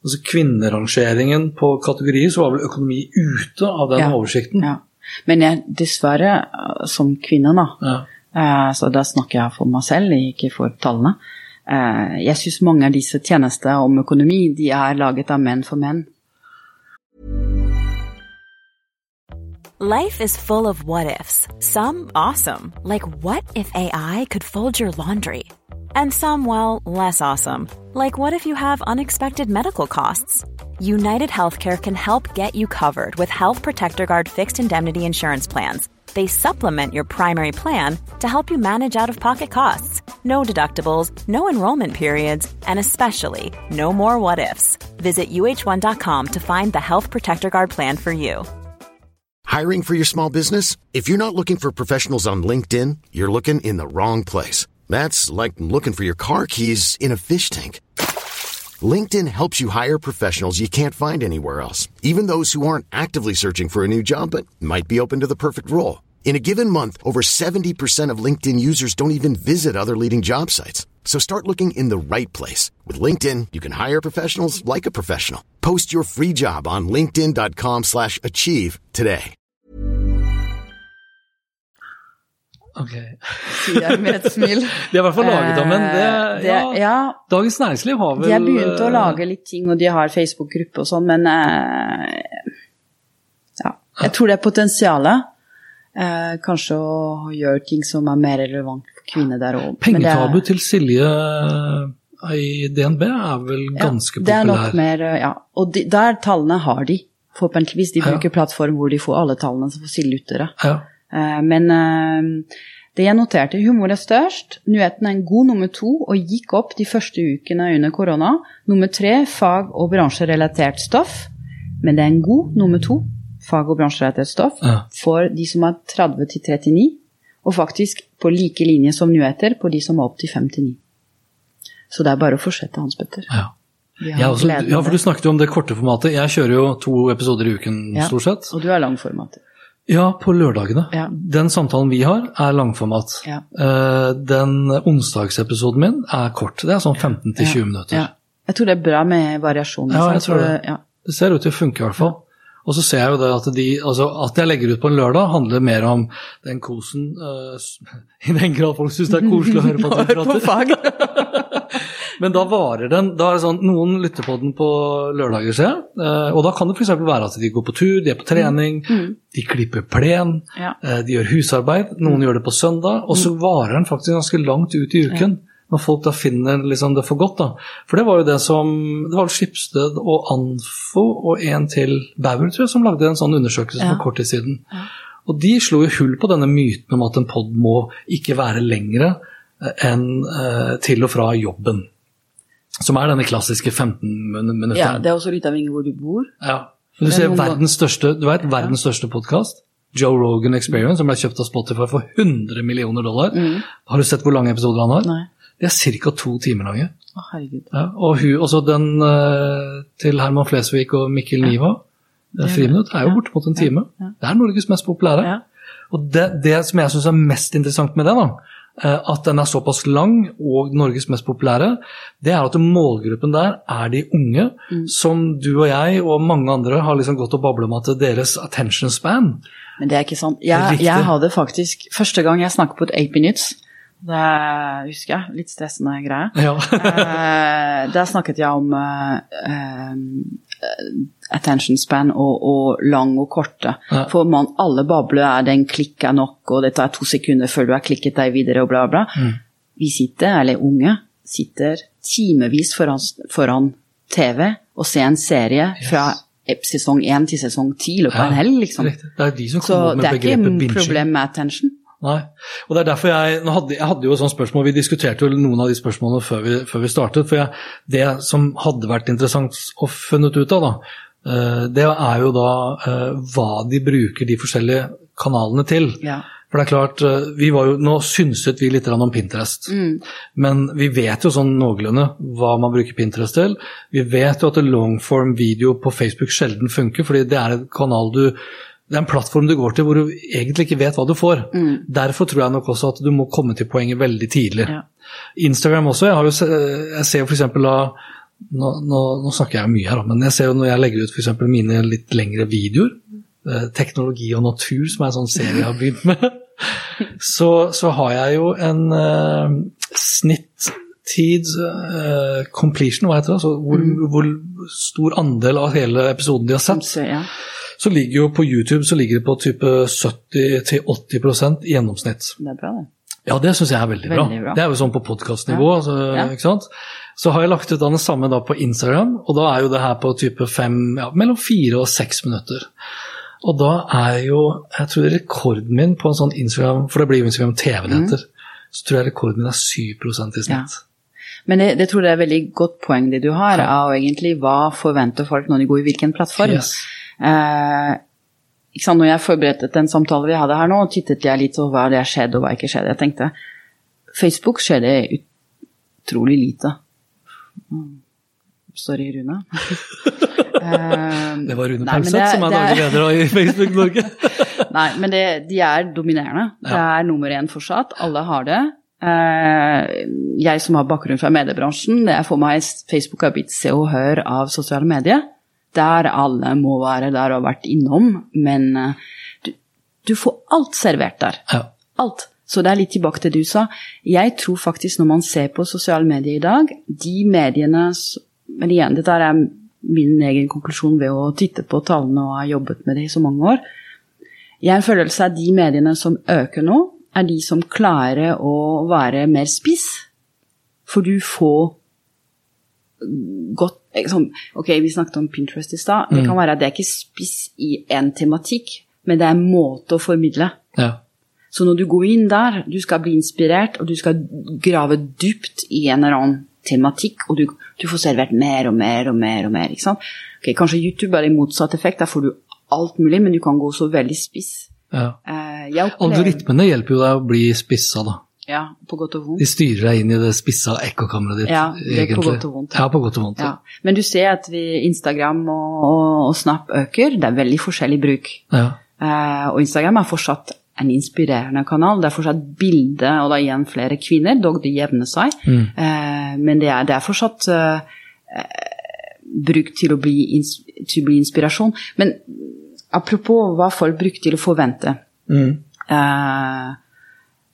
altså kvinnerangeringen på kategorier, så var vel økonomi ute av den Ja. oversikten. Ja. Men jeg, dessverre, eh, som kvinne, da, Ja. Så da snakker jeg for meg selv, ikke for tallene. Eh, Jeg syns mange av disse om økonomi de er laget av menn for menn. Life is full of what ifs. Some awesome, like what if AI could fold your laundry? And some, well, less awesome, like what if you have unexpected medical costs? United Healthcare can help get you covered with Health Protector Guard fixed indemnity insurance plans. They supplement your primary plan to help you manage out of pocket costs. No deductibles, no enrollment periods, and especially no more what ifs. Visit uh1.com to find the Health Protector Guard plan for you. Hiring for your small business? If you're not looking for professionals on LinkedIn, you're looking in the wrong place. That's like looking for your car keys in a fish tank. LinkedIn helps you hire professionals you can't find anywhere else, even those who aren't actively searching for a new job but might be open to the perfect role. In a given month, over 70% of LinkedIn users don't even visit other leading job sites. So start looking in the right place. With LinkedIn, you can hire professionals like a professional. Post your free job on linkedin.com slash achieve today. Ok. Sier jeg med et smil. [laughs] De er i hvert fall laget av menn. Det, Eh, det- ja, ja, Dagens Næringsliv har vel de har begynt å eh, lage litt ting, og de har Facebook-gruppe og sånn, men eh, ja, jeg tror det er potensialet. Eh, kanskje å gjøre ting som er mer relevant for kvinner der òg. Pengetabu til Silje eh, i DNB er vel ganske Det er nok mer, eh, ja. Og de, der tallene har de, forhåpentligvis. De Ja. bruker plattform hvor de får alle tallene så får Silje ut det. Ja. Eh, Men eh, det jeg noterte, humor er størst. Nyheten er en god nummer to og gikk opp de første ukene under korona. Nummer tre, fag- og bransjerelatert stoff. Men det er en god nummer to, fag- og bransjerettighetsstoff Ja. for de som er 30 til 39. Og faktisk på like linje som nyheter på de som er opp til fem til ni. Så det er bare å fortsette, Hans Petter. Ja. Ja, også, ja, for du snakket jo om det korte formatet. Jeg kjører jo to episoder i uken Ja. stort sett. Og du er langformat. Ja, på lørdagene. Ja. Den samtalen vi har, er langformat. Ja. Eh, Den onsdagsepisoden min er kort. Det er sånn 15-20 Ja. minutter. Ja. Jeg tror det er bra med variasjon. Ja, jeg tror det. Det ser ut til å funke i hvert fall. Og så ser jeg jo det at de, altså at jeg legger ut på en lørdag, handler mer om den kosen uh, [laughs] I den grad folk syns det er koselig å høre på at vi [laughs] prater. [laughs] Men da varer den da er det sånn, Noen lytter på den på lørdager, ser jeg. eh, Og da kan det f.eks. være at de går på tur, de er på trening, de klipper plen, Ja. eh, de gjør husarbeid. Noen gjør det på søndag. Og så varer den faktisk ganske langt ut i uken. Når folk da finner liksom det for godt. da. For det var jo det som Det var vel Skipsted og Anfo og en til Bauer, tror jeg, som lagde en sånn undersøkelse Ja. for kort tid siden. Og de slo jo hull på denne myten om at en pod må ikke være lengre eh, enn eh, til og fra jobben. Som er denne klassiske 15 min- minutter. ja, det er også litt avhengig av hvor du bor. Ja. Men du er ser verdens største, du vet, verdens største podkast, Joe Rogan Experience, som ble kjøpt av Spotify for 100 millioner dollar. Har du sett hvor lange episoder han har? Mm. Nei. De er ca. to timer lange. Å. Ja, og hun, også den eh, til Herman Flesvig og Mikkel Niva, eh, Friminutt, er jo bortimot en time. Det er Norges mest populære. Og det, det som jeg syns er mest interessant med det, da, eh, at den er såpass lang og Norges mest populære, det er at målgruppen der er de unge, Mm. som du og jeg og mange andre har liksom gått og babla om at deres attention span Men det er ikke sant. Jeg, jeg hadde faktisk Første gang jeg snakket på et 8 minutes, det husker jeg, litt stressende greie. ja. Eh, der snakket jeg om eh, eh, attention span og, og lang og korte. Ja. For man, alle babler er den klikk er nok, og det tar to sekunder før du har klikket deg videre, og bla, bla. Mm. Vi sitter, eller unge, sitter timevis foran, foran TV og ser en serie fra sesong 1 til sesong 10 i løpet av en helg, liksom. Det er de som Så kommer med det er ikke begrepet et problem med attention. Nei. Og det er derfor jeg hadde, Jeg hadde jo et sånt spørsmål, vi diskuterte jo noen av de spørsmålene før vi, før vi startet. For jeg, det som hadde vært interessant å funnet ut av, da, eh, det er jo da eh, hva de bruker de forskjellige kanalene til. Ja. For det er klart, eh, vi var jo, Nå synset vi litt om Pinterest, men vi vet jo sånn noenlunde hva man bruker Pinterest til. Vi vet jo at longform video på Facebook sjelden funker, fordi det er en kanal du det er en plattform du går til hvor du egentlig ikke vet hva du får. Derfor tror jeg nok også at du må komme til poenget veldig tidlig. Ja. Instagram også. Jeg, har jo jeg ser jo f.eks. av nå, nå, nå snakker jeg mye her, men jeg ser jo når jeg legger ut eksempel mine litt lengre videoer, eh, teknologi og natur, som er en sånn serie jeg har begynt med, [laughs] så, så har jeg jo en uh, snittid eh, completion, hva heter det? Altså, hvor, hvor stor andel av hele episoden de har sett. Så, ligger jo på YouTube så ligger det på type 70-80% i gjennomsnitt. Det er bra, det. Ja, det syns jeg er veldig bra. Veldig bra. Det er jo sånn på podkastnivå. Ja. Så, Ja. ikke sant? Så har jeg lagt ut den det samme da på Instagram, og da er jo det her på type fem, ja, mellom fire og seks minutter. Og da er jo jeg tror rekorden min på en sånn Instagram, for det blir jo Instagram TV det heter, så tror jeg rekorden min er 7 i snitt. Ja. Men det, det tror jeg er et veldig godt poeng det du har, av egentlig hva forventer folk når de går i hvilken plattform. Yes. Eh, ikke sant, når jeg forberedte den samtalen vi hadde her nå, tittet jeg litt over hva det skjedde skjedd og hva ikke skjedde. Jeg tenkte Facebook skjer det utrolig lite. Mm. Sorry, Rune. [laughs] Eh, Det var Rune det- som er det daglig leder i Facebook Norge. [laughs] Nei, men det, de er dominerende. Det er nummer én fortsatt. Alle har det. Eh, jeg som har bakgrunn fra mediebransjen, det er for meg Facebook har blitt se og hør av sosiale medier. Der alle må være der og har vært innom, men eh, du, du får alt servert der. ja. Alt. Så det er litt tilbake til det du sa. Jeg tror faktisk når man ser på sosiale medier i dag, de mediene Men igjen, dette er min egen konklusjon ved å titte på tallene og ha jobbet med det i så mange år. Jeg har en følelse av at de mediene som øker nå, er de som klarer å være mer spiss. For du får godt liksom, Ok, vi snakket om Pinterest i stad. Det kan være at det er ikke spiss i én tematikk, men det er en måte å formidle. ja. Så når du går inn der, du skal bli inspirert, og du skal grave dypt i en eller annen tematikk, og du, du får servert mer og mer og mer og mer. ikke sant? Ok, Kanskje YouTube er i motsatt effekt, der får du alt mulig, men du kan gå så veldig spiss. Ja. Eh, Algoritmene hjelper jo deg å bli spissa, da. Ja, på godt og vondt. De styrer deg inn i det spissa ekkokammeret ditt, Ja, det er på godt og vondt. Ja, på godt og vondt. Ja. Men du ser at vi, Instagram og, og, og Snap øker. Det er veldig forskjellig bruk. Ja. Eh, og Instagram er fortsatt en inspirerende kanal. Det er fortsatt bilde, og da igjen flere kvinner, dog det jevner seg. Mm. Eh, men det er, det er fortsatt eh, eh, brukt til å, bli til å bli inspirasjon. Men apropos hva folk bruker til å forvente. Mm. Eh,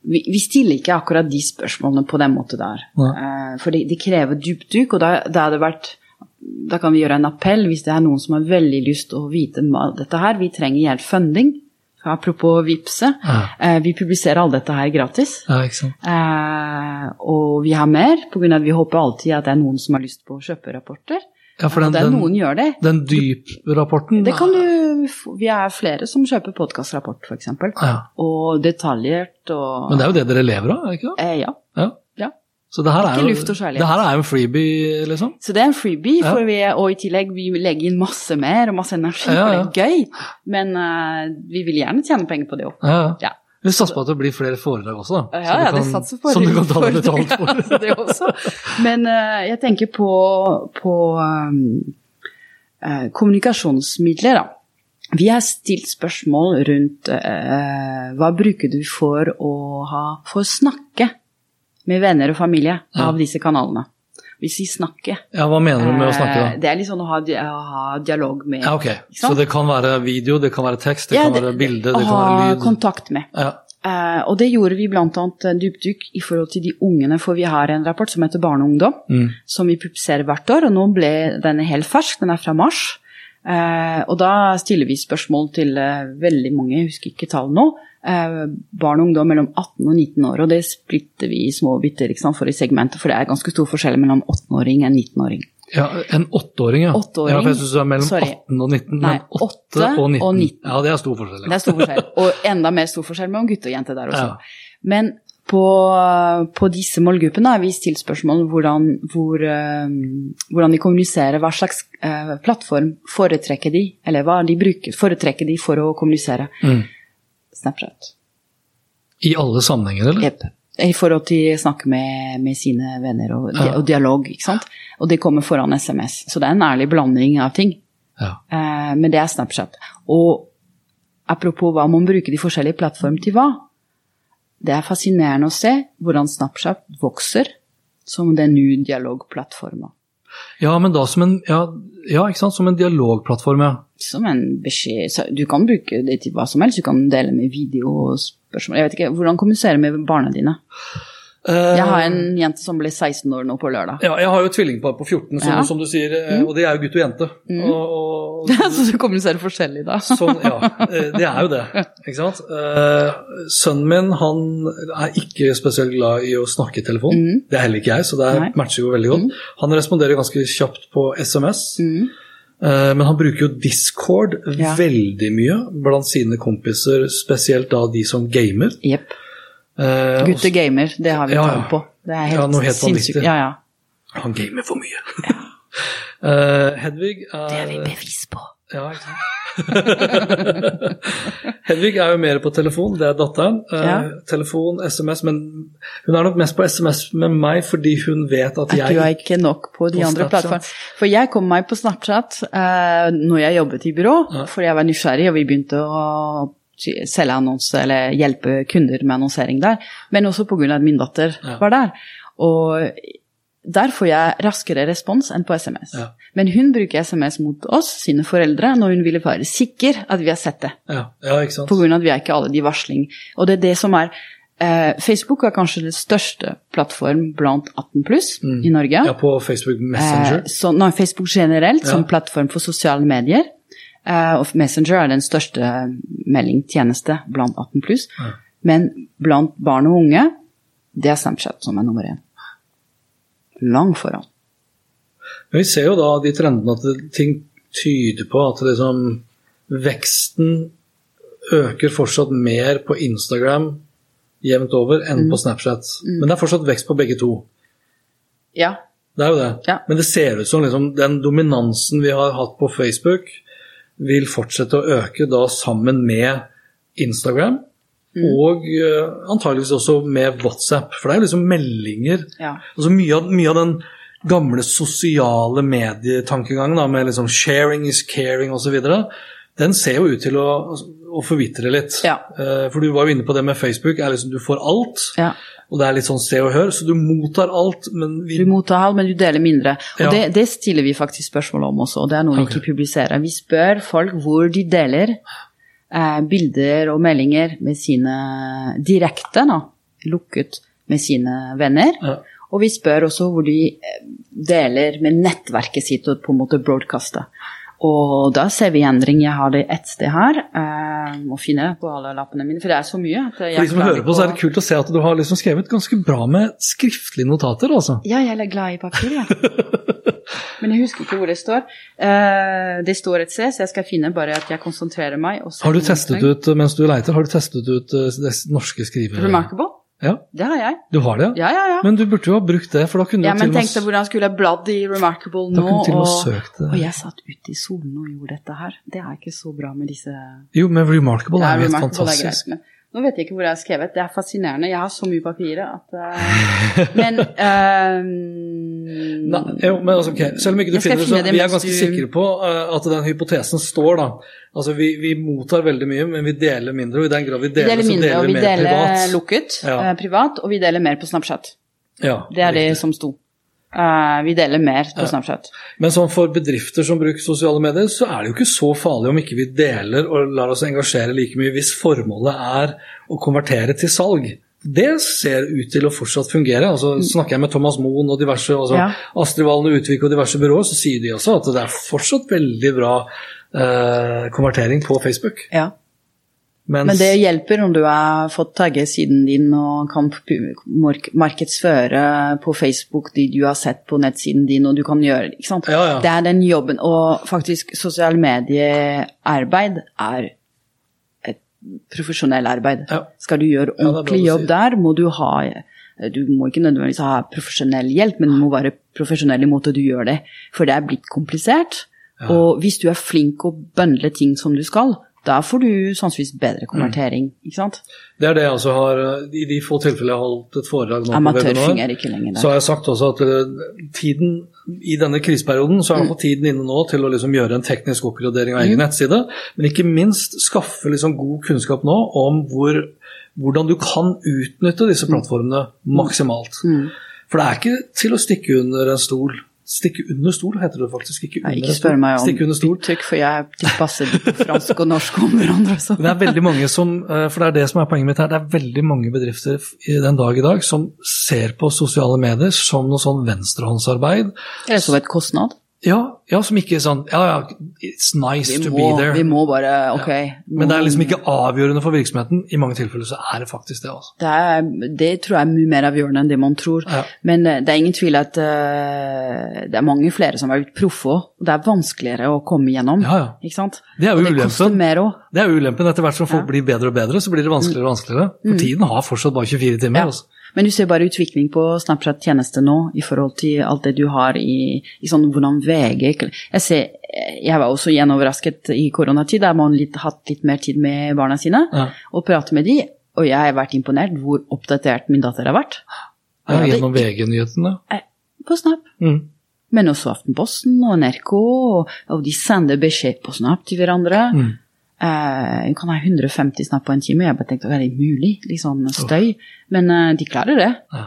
vi, vi stiller ikke akkurat de spørsmålene på den måten der. Nei. Eh, for det, det krever dypdykk, og da, da, vært, da kan vi gjøre en appell hvis det er noen som har veldig lyst til å vite dette her. Vi trenger hjelp funding. Apropos Vipse. Ja. Eh, vi publiserer alt dette her gratis. ja. Eh, og vi har mer, pga. at vi håper alltid at det er noen som har lyst på å kjøpe rapporter. Ja, for den, ja, det er den, noen gjør det. den dyp-rapporten Det kan du, Vi er flere som kjøper podkastrapport, f.eks. Ja. Og detaljert og Men det er jo det dere lever av, er det ikke det? eh, Ja. Ja. ja. Så det her er Ikke jo, det her er jo en freebie, liksom? Så det er en freebie, Ja. vi, og i tillegg vi legger inn masse mer og masse energi, for det er gøy. Men uh, vi vil gjerne tjene penger på det òg. Ja. Vi satser på at det blir flere foredrag også, da. Ja, ja, det satser på Som du kan ta deg betalt for. [laughs] det også. Men uh, jeg tenker på, på um, uh, kommunikasjonsmidler, da. Vi har stilt spørsmål rundt uh, hva bruker du for å ha for å snakke med venner og familie Ja. av disse kanalene. Hvis vi snakker Ja, hva mener du med å snakke, eh, da? Det er litt sånn å ha, å ha dialog med Ja, ok. Så det kan være video, det kan være tekst, det Ja, kan være bilde, det kan være lyd. Å ha kontakt med. Ja. Uh, og det gjorde vi bl.a. dypdykk i forhold til de ungene, for vi har en rapport som heter Barneungdom, Mm. som vi publiserer hvert år, og nå ble den helt fersk, den er fra mars. Eh, og da stiller vi spørsmål til eh, veldig mange, jeg husker ikke tall nå, eh, barn og ungdom mellom 18 og 19 år, og det splitter vi i små biter for i segmentet, for det er ganske stor forskjell mellom 18-åring og en 19-åring. ja, en åtteåring, ja. Åtteåring. Ja, for jeg synes det er mellom Sorry. 18 og 19. Nei, 8, 8 og 19. og 19. Ja, det er stor forskjell. Det er stor forskjell, og enda mer stor forskjell mellom gutt og jente der også. Ja. Men på, på disse målgruppene har vi stilt spørsmål hvordan, hvor, eh, hvordan de kommuniserer, hva slags eh, plattform foretrekker de, eller hva de bruker, foretrekker de for å kommunisere. Mm. Snapchat. I alle sammenhenger, eller? Jepp. I forhold til å snakke med, med sine venner og, Ja. og dialog, ikke sant. Og det kommer foran SMS. Så det er en ærlig blanding av ting. Ja. Eh, men det er Snapchat. Og apropos hva man bruker de forskjellige plattformene til hva, det er fascinerende å se hvordan Snapchat vokser som den nye dialogplattformen. ja, men da som en, ja, ja, ikke sant? Som en dialogplattform, ja. Som en beskjed så Du kan bruke det til hva som helst. Du kan dele med video og spørsmål. Jeg vet ikke, Hvordan kommuniserer du med barna dine? Jeg har en jente som blir 16 år nå på lørdag. Ja, jeg har jo et tvillingpar på 14, som, Ja. som du sier, eh, og det er jo gutt og jente. Og, [laughs] og, så du kommuniserer forskjellig da? Sånn, ja. eh, Det er jo det. Ikke sant? Eh, Sønnen min han er ikke spesielt glad i å snakke i telefon. Det er heller ikke jeg, så det Mm. Nei. Mm. matcher jo veldig godt. Han responderer ganske kjapt på SMS. Mm. Eh, Men han bruker jo Discord Ja. veldig mye blant sine kompiser, spesielt da de som gamer. Jepp. Eh, Gutte gamer, det har vi Ja, tall på. Det er helt, Ja, noe helt sinnssykt. Ja, ja. Han gamer for mye. [laughs] Eh, Hedvig er Det er vi bevis på. Ja, ikke sant. [laughs] Hedvig er jo mer på telefon, det er datteren. Eh, Ja. Telefon, SMS, men hun er nok mest på SMS med meg fordi hun vet at At jeg du er ikke nok på de På andre plattformene. For jeg kom meg på Snapchat uh, når jeg jobbet i byrå, Ja. for jeg var nysgjerrig, og vi begynte å selge annonse, eller hjelpe kunder med annonsering der. Men også pga. at min datter Ja. var der. Og der får jeg raskere respons enn på SMS. Ja. Men hun bruker SMS mot oss, sine foreldre, når hun ville være sikker at vi har sett det. Ja, ja ikke sant. På grunn av at vi er ikke alle de varsling. Og det er det som er eh, Facebook er kanskje det største plattform blant 18 pluss i Norge. Mm. Ja, på Facebook Messenger. Eh, så, nei, Facebook generelt som plattform for sosiale medier. Eh, og Messenger er den største meldingtjeneste blant 18 pluss. Ja. Men blant barn og unge, det er Snapchat som er nummer én. Lang foran. Men vi ser jo da de trendene at ting tyder på at liksom veksten øker fortsatt mer på Instagram jevnt over enn Mm. på Snapchat. Men det er fortsatt vekst på begge to. Ja. Det er jo det. Ja. Men det ser ut som liksom, den dominansen vi har hatt på Facebook, vil fortsette å øke da sammen med Instagram, Mm. og uh, antageligvis også med WhatsApp. For det er liksom meldinger. Ja. Altså mye av, mye av den gamle sosiale medietankegangen da, med liksom 'sharing is caring' osv., den ser jo ut til å, å forvitre litt. Ja. Eh, for du var jo inne på det med Facebook. er liksom Du får alt, Ja. og det er litt sånn se og hør, så du mottar alt, men vi Du mottar alt, men du deler mindre. Og Ja. det, det stiller vi faktisk spørsmål om også, og det er noe vi ikke publiserer. Vi spør folk hvor de deler eh, bilder og meldinger med sine direkte, nå, lukket med sine venner. Ja. Og vi spør også hvor de eh, deler med nettverket sitt og på en måte broadcaster. Og da ser vi endring. Jeg har det ett sted her. Eh, må finne på alle lappene mine, for det er så mye. At jeg For de som hører på, så er det kult å se at du har liksom skrevet ganske bra med skriftlige notater, altså. Ja, jeg er glad i papir, jeg. [laughs] Men jeg husker ikke hvor det står. Eh, det står et sted, så jeg skal finne bare at jeg konsentrerer meg. og Har du testet ut, mens du leiter, har du testet ut eh, det norske skrive... Remarkable? Ja, Det har jeg. du har det? Ja, ja, ja. Men du burde jo ha brukt det, for da kunne ja, du men til og med tenk deg hvordan skulle jeg bladd i Remarkable nå. kunne til og og, søkt det. og jeg satt ute i solen og gjorde dette her. Det er ikke så bra med disse Jo, men Remarkable Ja, er jo helt fantastisk. er greit, men nå vet jeg ikke hvor jeg har skrevet. Det er fascinerende. Jeg har så mye papirer at uh, Men uh, [laughs] Nei, jo, men altså, ok, Selv om ikke du finner det, så det vi er ganske du- sikre på uh, at den hypotesen står, da. Altså, vi, vi mottar veldig mye, men vi deler mindre. Og i den grad vi Vi deler, deler så mindre, deler og vi vi mer deler privat. lukket Ja. privat, og vi deler mer på Snapchat. Ja, Det er det som sto. Eh, vi deler mer på Snapchat. Men sånn for bedrifter som bruker sosiale medier, så er det jo ikke så farlig om ikke vi deler og lar oss engasjere like mye hvis formålet er å konvertere til salg. Det ser ut til å fortsatt fungere. altså Snakker jeg med Thomas Moen og diverse, altså Ja. Astrid Valen Utvik og diverse byråer, så sier de også at det er fortsatt veldig bra uh, konvertering på Facebook. Ja. Mens, Men det hjelper om du har fått tagge siden din og kan markedsføre på Facebook de du har sett på nettsiden din, og du kan gjøre ikke sant? Ja, ja. Det er den jobben. Og faktisk, sosiale mediearbeid er et profesjonell arbeid. Ja. Skal du gjøre ordentlig jobb der, må du ha du må ikke nødvendigvis ha profesjonell hjelp, men du må være profesjonell i måten du gjør det. For det er blitt komplisert. Og hvis du er flink å bøndle ting som du skal, da får du sannsynligvis bedre konvertering. ikke sant? Det er det jeg også har I de få tilfellene jeg har holdt et foredrag nå på Amatør webinar, ikke lenger så har jeg sagt også at eh, tiden i denne kriseperioden, så er i hvert fall tiden inne nå til å liksom gjøre en teknisk oppgradering av egen nettside, men ikke minst skaffe liksom god kunnskap nå om hvor, hvordan du kan utnytte disse plattformene maksimalt. For det er ikke til å stikke under en stol. Stikke under stol heter det faktisk, ikke Nei, under ikke spør meg om uttrykk, for jeg tilpasser fransk og norsk om hverandre. Så. Det er veldig mange som, eh, for det er det som er poenget mitt her, det er veldig mange bedrifter i den dag i dag som ser på sosiale medier som noe sånn venstrehåndsarbeid. Eller som et kostnad. Ja, ja, som ikke er sånn Ja, ja, it's nice må, to be there. vi må bare Ok. Men det er liksom ikke avgjørende for virksomheten. I mange tilfeller så er det faktisk det. altså. Det, er, det tror jeg er mye mer avgjørende enn det man tror. Ja. Men eh, det er ingen tvil at uh, det er mange flere som har vært proffe òg. Og det er vanskeligere å komme gjennom. Ja, ja. Ikke sant? Det er jo og det koster ulempen. mer òg. Det er ulempen. Etter hvert som folk blir bedre og bedre, så blir det vanskeligere og vanskeligere. For tiden har fortsatt bare 24 timer. Mm. Ja. altså. Men du ser bare utvikling på Snapchat-tjeneste nå i forhold til alt det du har i, i sånn hvordan VG Jeg ser, jeg var også gjenoverrasket i koronatid, der man litt, hatt litt mer tid med barna sine Ja. og prate med de, og jeg har vært imponert hvor oppdatert min datter har vært. Ja, gjennom VG-nyhetene. Eh, På Snap. Mm. Men også Aftenposten og NRK, og, og de sender beskjed på Snap til hverandre. Mm. Eh, kan ha 150 Snap på en time, jeg bare tenkte er det mulig? Litt sånn støy. Men eh, de klarer det. Ja.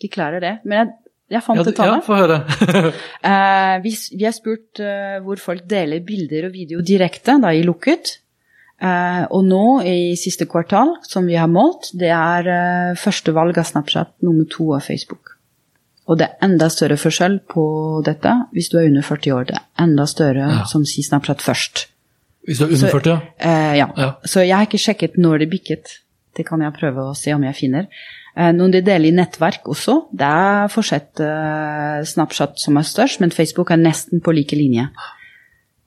De klarer det. Men jeg, jeg fant Ja, et det- ja, få høre. [laughs] [laughs] Eh, vi, vi har spurt hvor folk deler bilder og video direkte, da i lukket. Eh, og nå i siste kvartal, som vi har målt, det er uh, første valg av Snapchat, nummer to av Facebook. Og det er enda større forskjell på dette hvis du er under 40 år. Det er enda større Ja. som sier Snapchat først. Hvis du er under Så- 40, ja. Eh, ja. Ja. Så jeg har ikke sjekket når det bikket. Det kan jeg prøve å se om jeg finner. Eh, noen de deler i nettverk også. Det er fortsatt eh, Snapchat som er størst, men Facebook er nesten på like linje.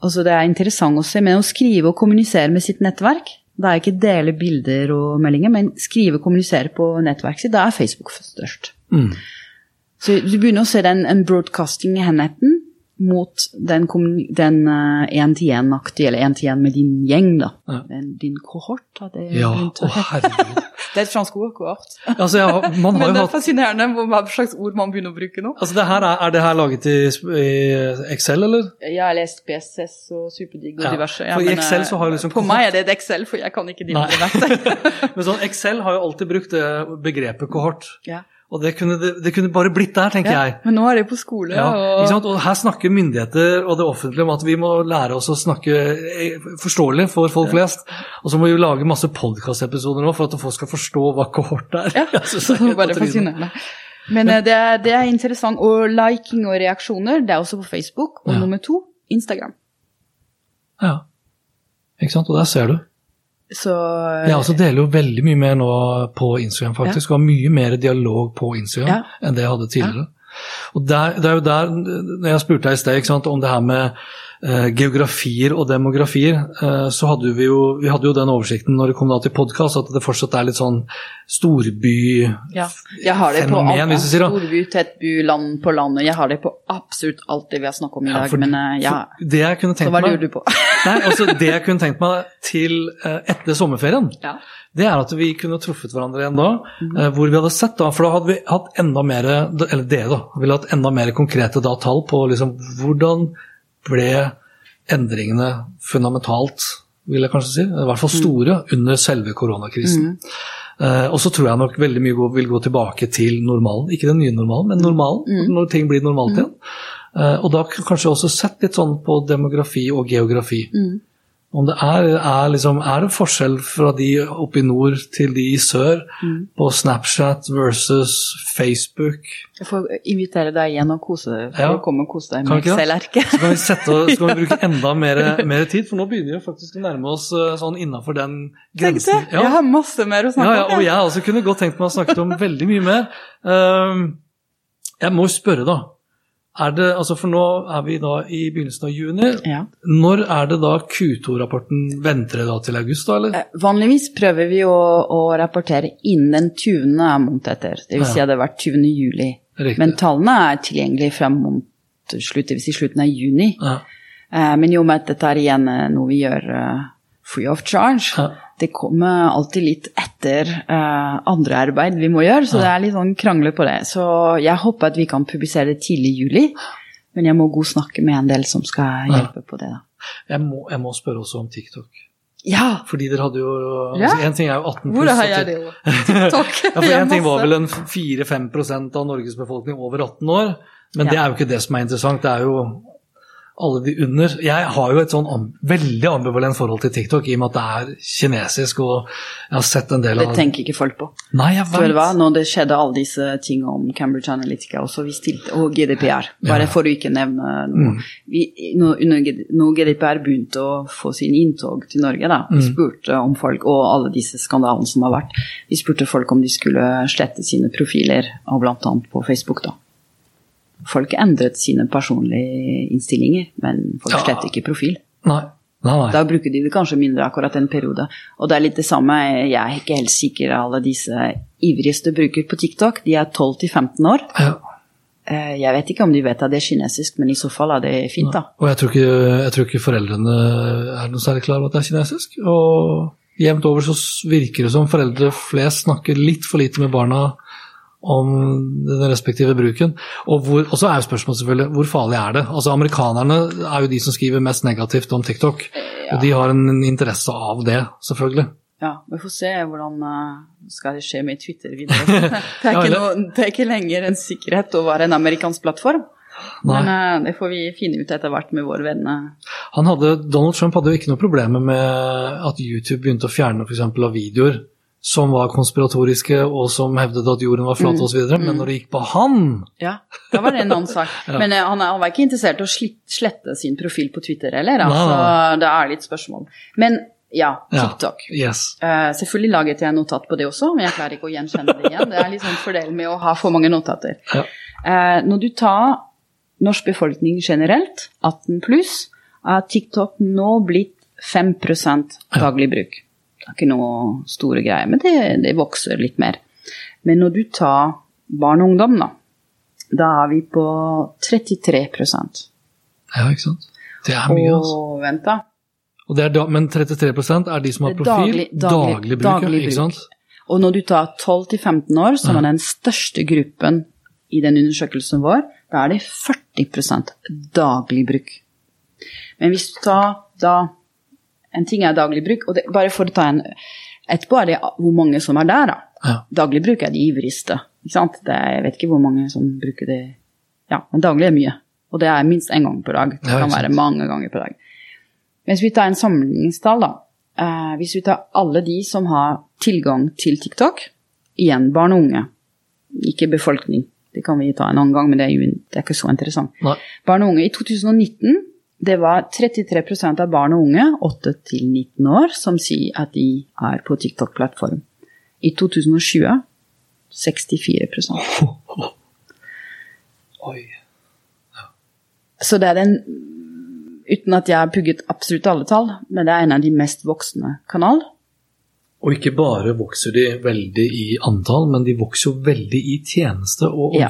Altså det er interessant å se, men å skrive og kommunisere med sitt nettverk, da er ikke dele bilder og meldinger, men skrive og kommunisere på nettverket sitt, da er Facebook størst. Mm. Så du begynner å se den en broadcasting-enheten mot den den én-til-én-aktige, eller én-til-én med din gjeng, da. Ja. Den, din kohort, da. det Ja, å herregud. [laughs] Det er et fransk ord, kohort. Altså, ja, man [laughs] har Men det er hatt fascinerende hva slags ord man begynner å bruke nå. Altså, det her er, er det her laget i, i Excel, eller? Jeg har lest BSS og Superdigg og Ja, diverse. for i men, Excel eh, så har liksom På meg er det et Excel, for jeg kan ikke dine verktøy. [laughs] Men sånn, Excel har jo alltid brukt det begrepet kohort. ja. Og det kunne, det, det kunne bare blitt der, tenker ja. jeg. Men nå er det på skole, Ja, og? Og her snakker myndigheter og det offentlige om at vi må lære oss å snakke eh, forståelig for folk flest. Og så må vi lage masse podkastepisoder nå for at folk skal forstå hva kohort er. Ja, [laughs] det er så bare fascinerende. Men eh, det er, det er interessant. Og liking og reaksjoner, det er også på Facebook. Og Ja. nummer to, Instagram. Ja. Ikke sant, og der ser du. Så ja, altså deler jo veldig mye mer nå på Instagram, faktisk. Og har mye mer dialog på Instagram Ja. enn det jeg hadde tidligere. Og der, det er jo der, når jeg spurte deg i sted om det her med eh, geografier og demografier, eh, så hadde vi jo, vi hadde jo den oversikten når det kom til podkast, at det fortsatt er litt sånn storby... ja, jeg har det på alt. hvis du sier da. Storby, tettby, land på landet. Jeg har det på absolutt alt det vi har snakket om i Ja, dag. for- men eh, ja, for det jeg kunne så hva lurer du på? [laughs] Nei, altså Det jeg kunne tenkt meg til eh, etter sommerferien, ja. det er at vi kunne truffet hverandre igjen da. Eh, Hvor vi hadde sett da, for da hadde vi hatt enda mer Eller dere, da. Ville hatt enda mer konkrete da, tall på liksom hvordan ble endringene fundamentalt, vil jeg kanskje si, i hvert fall store, under selve koronakrisen. Eh, og så tror jeg nok veldig mye vil gå tilbake til normalen. Ikke den nye normalen, men normalen. Når ting blir normalt igjen. Uh, og da kanskje også sett litt sånn på demografi og geografi. Om det er, er, liksom, er det forskjell fra de oppe i nord til de i sør på Snapchat versus Facebook? Jeg får invitere deg igjen og kose deg. Ja. For å komme og kose deg med? Excel-erket. Så kan vi, sette, så kan vi bruke enda [laughs] mer, mer tid, for nå begynner vi faktisk å nærme oss eh, sånn innafor den grensen. Jeg har masse mer å Ja, snakke ja, og om. jeg også kunne godt tenkt meg å snakke om veldig mye mer. Um, jeg må spørre, da. Er det, altså For nå er vi da i begynnelsen av juni. Ja. Når er det da Q2-rapporten venter da til august, da, eller? Eh, Vanligvis prøver vi å, å rapportere innen den 20. måned etter. Det vil si at det har vært 20. juli. Riktig. Men tallene er tilgjengelige frem mot slutt, det vil si slutten av juni. Ja. Eh, Men i og med at dette er igjen eh, noe vi gjør free of charge, Ja. Det kommer alltid litt etter uh, andre arbeid vi må gjøre, så det er litt sånn krangler på det. Så jeg håper at vi kan publisere det tidlig i juli, men jeg må god snakke med en del som skal hjelpe på det. da. Jeg, må, jeg må spørre også om TikTok. Ja! Fordi dere hadde jo Ja. altså, En ting er jo 18 Hvor pluss. har jeg det det? TikTok. [laughs] Ja, for én ting var vel en 4-5% av Norges befolkning over 18 år. Men Ja. det er jo ikke det som er interessant. Det er jo alle de under. Jeg har jo et sånn am veldig ambivalent forhold til TikTok i og med at det er kinesisk, og jeg har sett en del av Det tenker ikke folk på. Nei, jeg vet. Hva? når det skjedde alle disse tingene om Cambridge Analytica også, vi stilte, og GDPR, bare Ja. for å ikke nevne noe. Vi, når, når GDPR begynte å få sin inntog til Norge, da, vi spurte om folk, og alle disse skandalene som har vært, vi spurte folk om de skulle slette sine profiler, og blant annet på Facebook da. Folk endret sine personlige innstillinger, men folk Ja. slett ikke profil. Nei. Nei, nei. Da bruker de det kanskje mindre akkurat en periode. Og det er litt det samme, jeg er ikke helt sikker alle disse ivrigste brukere på TikTok, de er 12 til 15 år. Ja. Eh, Jeg vet ikke om de vet at det er kinesisk, men i så fall er det fint, da. Og jeg tror, ikke, jeg tror ikke foreldrene er noe særlig klar over at det er kinesisk. Og jevnt over så virker det som foreldre flest snakker litt for lite med barna om den respektive bruken. Og, hvor, og så er spørsmålet selvfølgelig hvor farlig er det? Altså Amerikanerne er jo de som skriver mest negativt om TikTok. Og de har en interesse av det, selvfølgelig. Ja, vi får se hvordan eh, skal det skje med Twitter videre. [laughs] Det er ikke, noe, det er ikke lenger en sikkerhet å være en amerikansk plattform. Nei. Men eh, det får vi finne ut etter hvert med våre venner. Han hadde, Donald Trump hadde jo ikke noe problemer med at YouTube begynte å fjerne f.eks. av videoer som var konspiratoriske og som hevdet at jorden var flat osv., men når det gikk på han Ja, da var det en annen sak. [laughs] Men eh, han, er, han var ikke interessert i å slette sin profil på Twitter heller, altså, nei, det er litt spørsmål. Men ja, Ja. TikTok. Yes. Uh, selvfølgelig laget jeg notat på det også, men jeg klarer ikke å gjenkjenne det igjen. Det er litt sånn fordel med å ha for mange notater. Ja. Uh, når du tar norsk befolkning generelt, 18 pluss, er TikTok nå blitt 5% daglig bruk. Det er ikke noe store greier, men det, det vokser litt mer. Men når du tar barn og ungdom, da, da er vi på 33 Ja, ikke sant. Det er mye, altså. Og vent, da. Og det da, men 33% er de som har profil. daglig- daglig- bruk, ja, daglig ikke sant. Og når du tar 12-15 år, som er den største gruppen i den undersøkelsen vår, da er det 40% daglig bruk. Men hvis du tar da En ting er daglig bruk, og det, bare for å ta en Etterpå er det hvor mange som er der, da. Ja. Daglig bruk er de ivrigste. Ikke sant? Det er, jeg vet ikke hvor mange som bruker det Ja, men daglig er mye. Og det er minst én gang på dag. Det kan være mange ganger på dag. Hvis vi tar en sammenligningstall, da. Eh, hvis vi tar alle de som har tilgang til TikTok, igjen barn og unge, ikke befolkning, det kan vi ta en annen gang, men det er, jo, det er ikke så interessant. Nei. Barn og unge i 2019, det var 33% av barn og unge, 8-19 år, som sier at de er på TikTok-plattform. I 2020 64 [laughs] Oi. Så det er den Uten at jeg har pugget absolutt alle tall, men det er en av de mest voksne kanal. Og ikke bare vokser de veldig i antall, men de vokser jo veldig i tjeneste og Ja.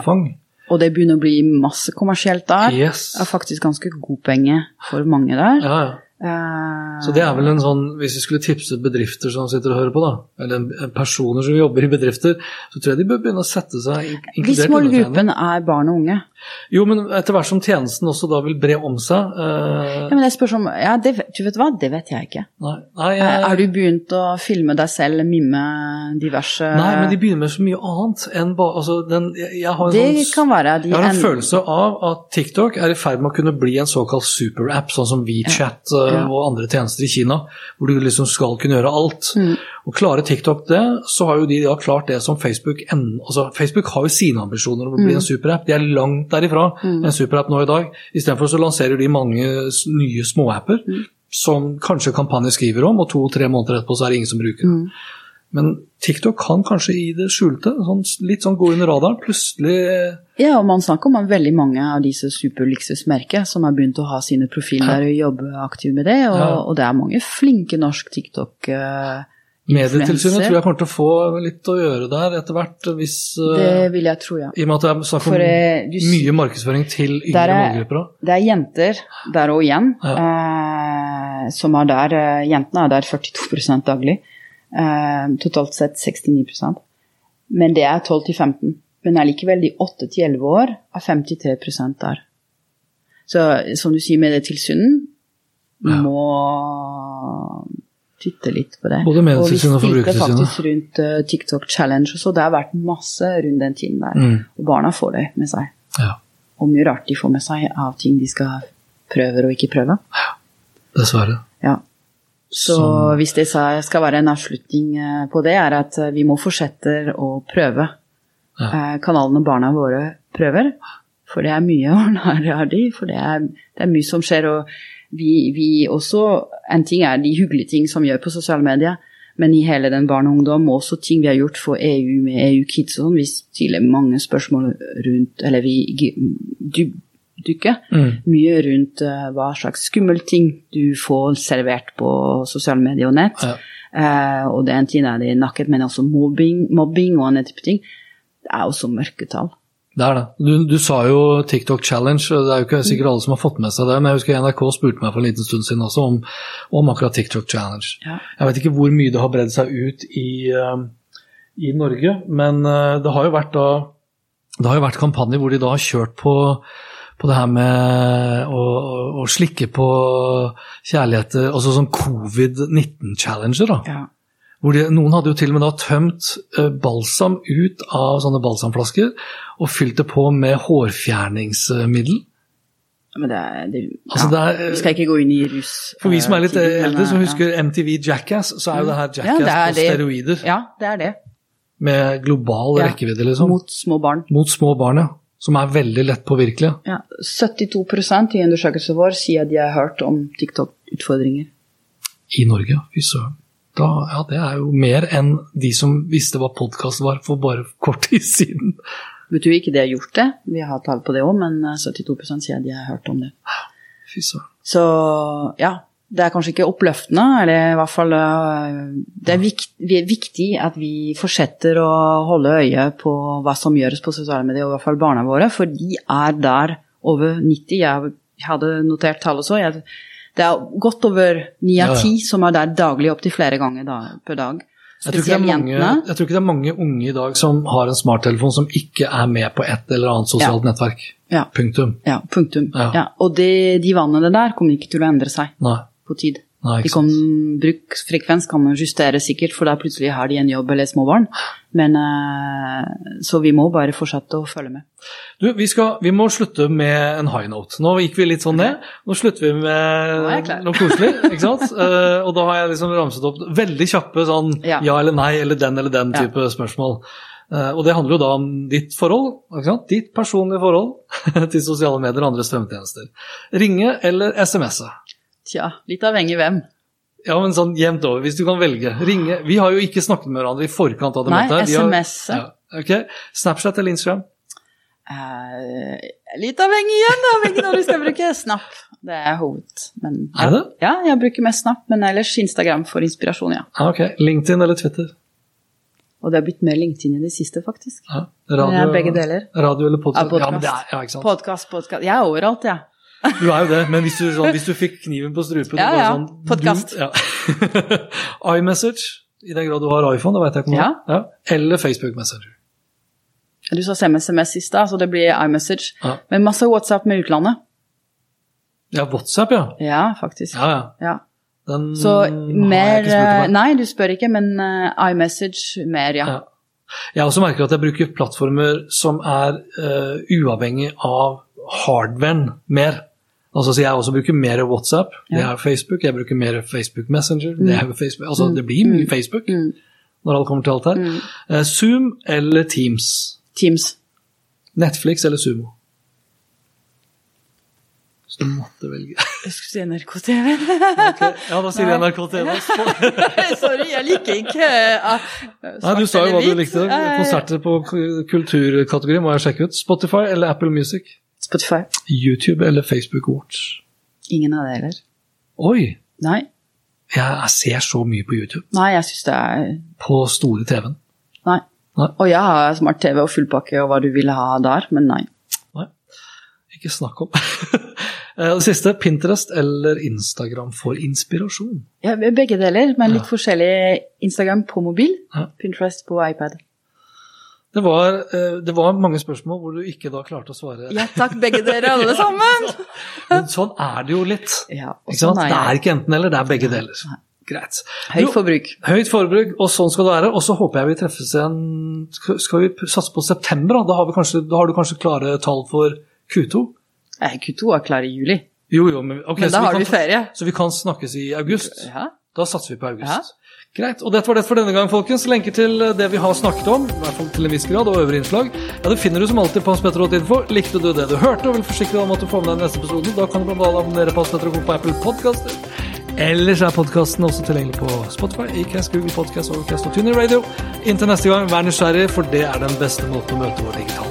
Og det begynner å bli masse kommersielt der. Yes. Det er faktisk ganske god penge for mange der. Ja, ja. Eh, Så det er vel en sånn, hvis vi skulle tipset bedrifter som sitter og hører på, da, eller personer som jobber i bedrifter, så tror jeg de bør begynne å sette seg inkludert Hvis målgruppen er barn og unge. Jo, men etter hvert som tjenesten også da vil bre om seg eh, Ja, men jeg spør om Ja, det, du vet hva, det vet jeg ikke. Nei, nei, Eh, jeg, Har du begynt å filme deg selv, mime diverse nei, men de begynner med så mye annet enn bare altså, den, jeg, jeg har Det sånn, kan være Jeg har en en- følelse av at TikTok er i ferd med å kunne bli en såkalt superapp, sånn som WeChat ja, Ja. og andre tjenester i Kina, hvor du liksom skal kunne gjøre alt. Mm. Og klarer TikTok det, så har jo de da klart det som Facebook enn- altså Facebook har jo sine ambisjoner om å Mm. bli en superapp. De er langt derifra en superapp nå i dag. Istedenfor så lanserer de mange nye småapper Mm. som kanskje kampanjer skriver om, og to-tre måneder etterpå så er det ingen som bruker Mm. det. Men TikTok kan kanskje i det skjulte, sånn, litt sånn gå under radaren. Plutselig Ja, og man snakker om veldig mange av disse superluksusmerkene som har begynt å ha sine profiler og jobbe aktivt med det, og, Ja. og det er mange flinke norsk TikTok uh, Medietilsynet tror jeg kommer til å få litt å gjøre der etter hvert, hvis eh, Det vil jeg tro, ja. I og med at det er snakk om eh, du mye markedsføring til yngre er- målgrupper. Det er jenter der òg igjen, eh, som er der eh, Jentene er der 42 daglig. Eh, totalt sett 69% Men det er 12 til 15. Men allikevel, de 8 til 11 år er 53 der. Så som du sier, Medietilsynet Ja. må titte litt på det. Både og Og vi stilte faktisk rundt uh, TikTok Challenge, så det har vært masse rundt den tiden der. Mm. Og barna får det med seg Ja, og mye rart de får med seg av ting de skal prøve og ikke prøve. Ja. dessverre. Ja. Så Som- hvis det skal være en avslutning eh, på det, er at eh, vi må fortsette å prøve Ja. kanalene barna våre prøver. For det er mye av [laughs] de, for det er, det er mye som skjer. Og vi, vi også En ting er de hyggelige ting som gjør på sosiale medier, men i hele den barn og ungdom, også ting vi har gjort for EU med EU Kids og sånn, vi stiller mange spørsmål rundt Eller vi gi- dykker Mm. mye rundt uh, hva slags skummel ting du får servert på sosiale medier og nett. Ja. Uh, og det ene ting er det nakket, men også mobbing, mobbing og andre type ting. Det er også mørketall. Det er det. Du, du sa jo TikTok Challenge, det er jo ikke sikkert alle som har fått med seg det, men jeg husker NRK spurte meg for en liten stund siden også om, om akkurat TikTok Challenge. Ja. Jeg vet ikke hvor mye det har bredd seg ut i, eh, i Norge, men eh, det har jo vært da det har jo vært kampanjer hvor de da har kjørt på, på det her med å, å, å slikke på kjærligheter, altså sånn covid-19-challenger, da. Ja. Hvor de, noen hadde jo til og med da tømt eh, balsam ut av sånne balsamflasker og fylt det på med hårfjerningsmiddel. Men det er, det, Altså, ja. det er, Vi skal ikke gå inn i rus. for vi som er litt eh, eldre, som eh, husker MTV Jackass, så er jo det her Ja, Jackass det er på steroider. Ja, det er det. Med global Ja. rekkevidde, liksom. Mot små barn. Mot små barn, ja. Som er veldig lett påvirkelige. Ja. 72% i undersøkelsen vår sier at de har hørt om TikTok-utfordringer. I Norge, fy søren. Da, ja, det er jo mer enn de som visste hva podkast var for bare kort tid siden. Vet du ikke det har gjort det, vi har tall på det òg, men eh, 72 sier at de har hørt om det. Fy søren. Så ja, det er kanskje ikke oppløftende, eller i hvert fall øh, Det er vikt, vi er viktig at vi fortsetter å holde øye på hva som gjøres på sosiale medier, og i hvert fall barna våre, for de er der over 90, jeg jeg hadde notert tall også. Jeg, det er godt over ni av Ja, ja. ti som er der daglig opptil flere ganger da, per dag. Jeg tror, mange, jeg tror ikke det er mange unge i dag som har en smarttelefon som ikke er med på et eller annet sosialt nettverk. Ja. Punktum. Ja, punktum. Ja. Ja. Og det, de vanene der kommer ikke til å endre seg Nei. på tid. Nei, De kan, sant. Bruksfrekvens kan justeres sikkert, for da plutselig har de en jobb eller små barn. Men, eh, så vi må bare fortsette å følge med. Du, vi, skal, vi må slutte med en high note. Nå gikk vi litt sånn ned. Nå slutter vi med noe koselig. ikke sant? [laughs] Eh, og da har jeg liksom ramset opp veldig kjappe sånn ja, Ja. eller nei eller den eller den Ja. type spørsmål. Eh, og det handler jo da om ditt forhold, ikke sant? ditt personlige forhold [laughs] til sosiale medier og andre strømtjenester. Ringe eller SMS-e? Tja, litt avhengig hvem. Ja, men sånn jevnt over, hvis du kan velge. Ringe. Vi har jo ikke snakket med hverandre i forkant av det Nei, møtet. Nei, SMS. har-. Ja, ok. Snapchat eller Instagram? Uh, litt avhengig igjen, avhengig når du skal bruke Snap. Det er hoved. Men, ja. Er det? Ja, jeg bruker mest Snap, men ellers Instagram for inspirasjon, ja. Ah, ok. LinkedIn eller Twitter? Og det har blitt mer LinkedIn i det siste, faktisk. Ja. radio, begge deler. Radio eller Ja, podkast? podcast. Ja, men det er, ja. Podkast, podkast. Jeg er overalt, jeg. Du er jo det, men hvis du, sånn, hvis du fikk kniven på strupen Ja, ja. sånn, Podkast. Ja. [laughs] iMessage, i den grad du har iPhone, det vet jeg ikke om Ja. har. Ja. Eller Facebook Messenger. Du sa SMS i stad, så det blir iMessage. Ja. Men masse WhatsApp med utlandet. Ja, WhatsApp, ja. Ja, faktisk. Ja. Den Så mer eh, Nei, du spør ikke, men eh, iMessage mer, ja. Ja. Jeg også merker at jeg bruker plattformer som er uh, uavhengig av hardwaren mer. Altså, så jeg også bruker mer WhatsApp, det er Facebook. Jeg bruker mer Facebook Messenger, det er Facebook. Altså, det blir mye Facebook Mm. når alt kommer til alt her. Eh, Zoom eller Teams? Teams. Netflix eller Sumo? Så du måtte velge. [laughs] Jeg skulle si NRK-TV. Ja, da sier jeg NRK TV. [laughs] Sorry, jeg liker ikke uh, Nei, du sa jo hva du likte. Konserter på kulturkategori må jeg sjekke ut. Spotify eller Apple Music? Spotify. YouTube eller Facebook Watch? Ingen av det heller. Oi! Nei. Jeg ser så mye på YouTube. Nei, jeg syns det er På store TV-en. Nei. Nei. Og jeg har smart-TV og fullpakke og hva du ville ha der, men nei. Nei. Ikke snakk om. [laughs] Eh, Det siste, Pinterest eller Instagram for inspirasjon? Ja, begge deler, men litt forskjellig. Instagram på mobil, Ja. Pinterest på iPad. Det var, eh, det var mange spørsmål hvor du ikke da klarte å svare. Ja takk, begge dere, alle [laughs] sammen! Men sånn er det jo litt. Ja, sånn er Det er ikke enten eller, det er begge deler. Greit. Høyt Jo, forbruk. Høyt forbruk, og sånn skal det være. Og så håper jeg vi treffes igjen Skal vi satse på september? Da, har, vi kanskje, da har du kanskje klare tall for Q2? Nei, Q2 er klar i juli. Jo, jo, men, okay, Men så da vi har kan vi ferie. Så vi kan snakkes i august? Ja. Da satser vi på august. Greit. Og dette var det for denne gang, folkens. Lenker til det vi har snakket om, i hvert fall til en viss grad, og øvrige innslag, ja, det finner du som alltid på hanspetter.info. Likte du det du hørte og vil forsikre deg om at du får med deg neste episode, da kan du blant annet abonnere på Hans Petter og Co. på Apple Podkaster. Ellers er podkasten også tilgjengelig på Spotify, Acast, Google Podcast, Overcast og Tuner Radio. Inntil neste gang, vær nysgjerrig, for det er den beste måten å møte vår digitale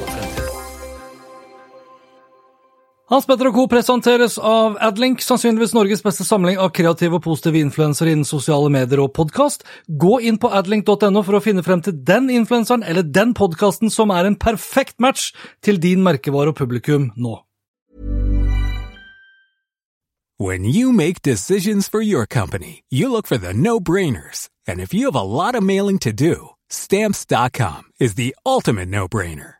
Hans Petter og Co. presenteres av Adlink, sannsynligvis Norges beste samling av kreative og positive influensere innen sosiale medier og podkast. Gå inn på adlink.no for å finne frem til den influenseren eller den podkasten som er en perfekt match til din merkevare og publikum nå. When you make decisions for your company, you look for the no-brainers. And if you have a lot of mailing to do, stamps.com is the ultimate no-brainer.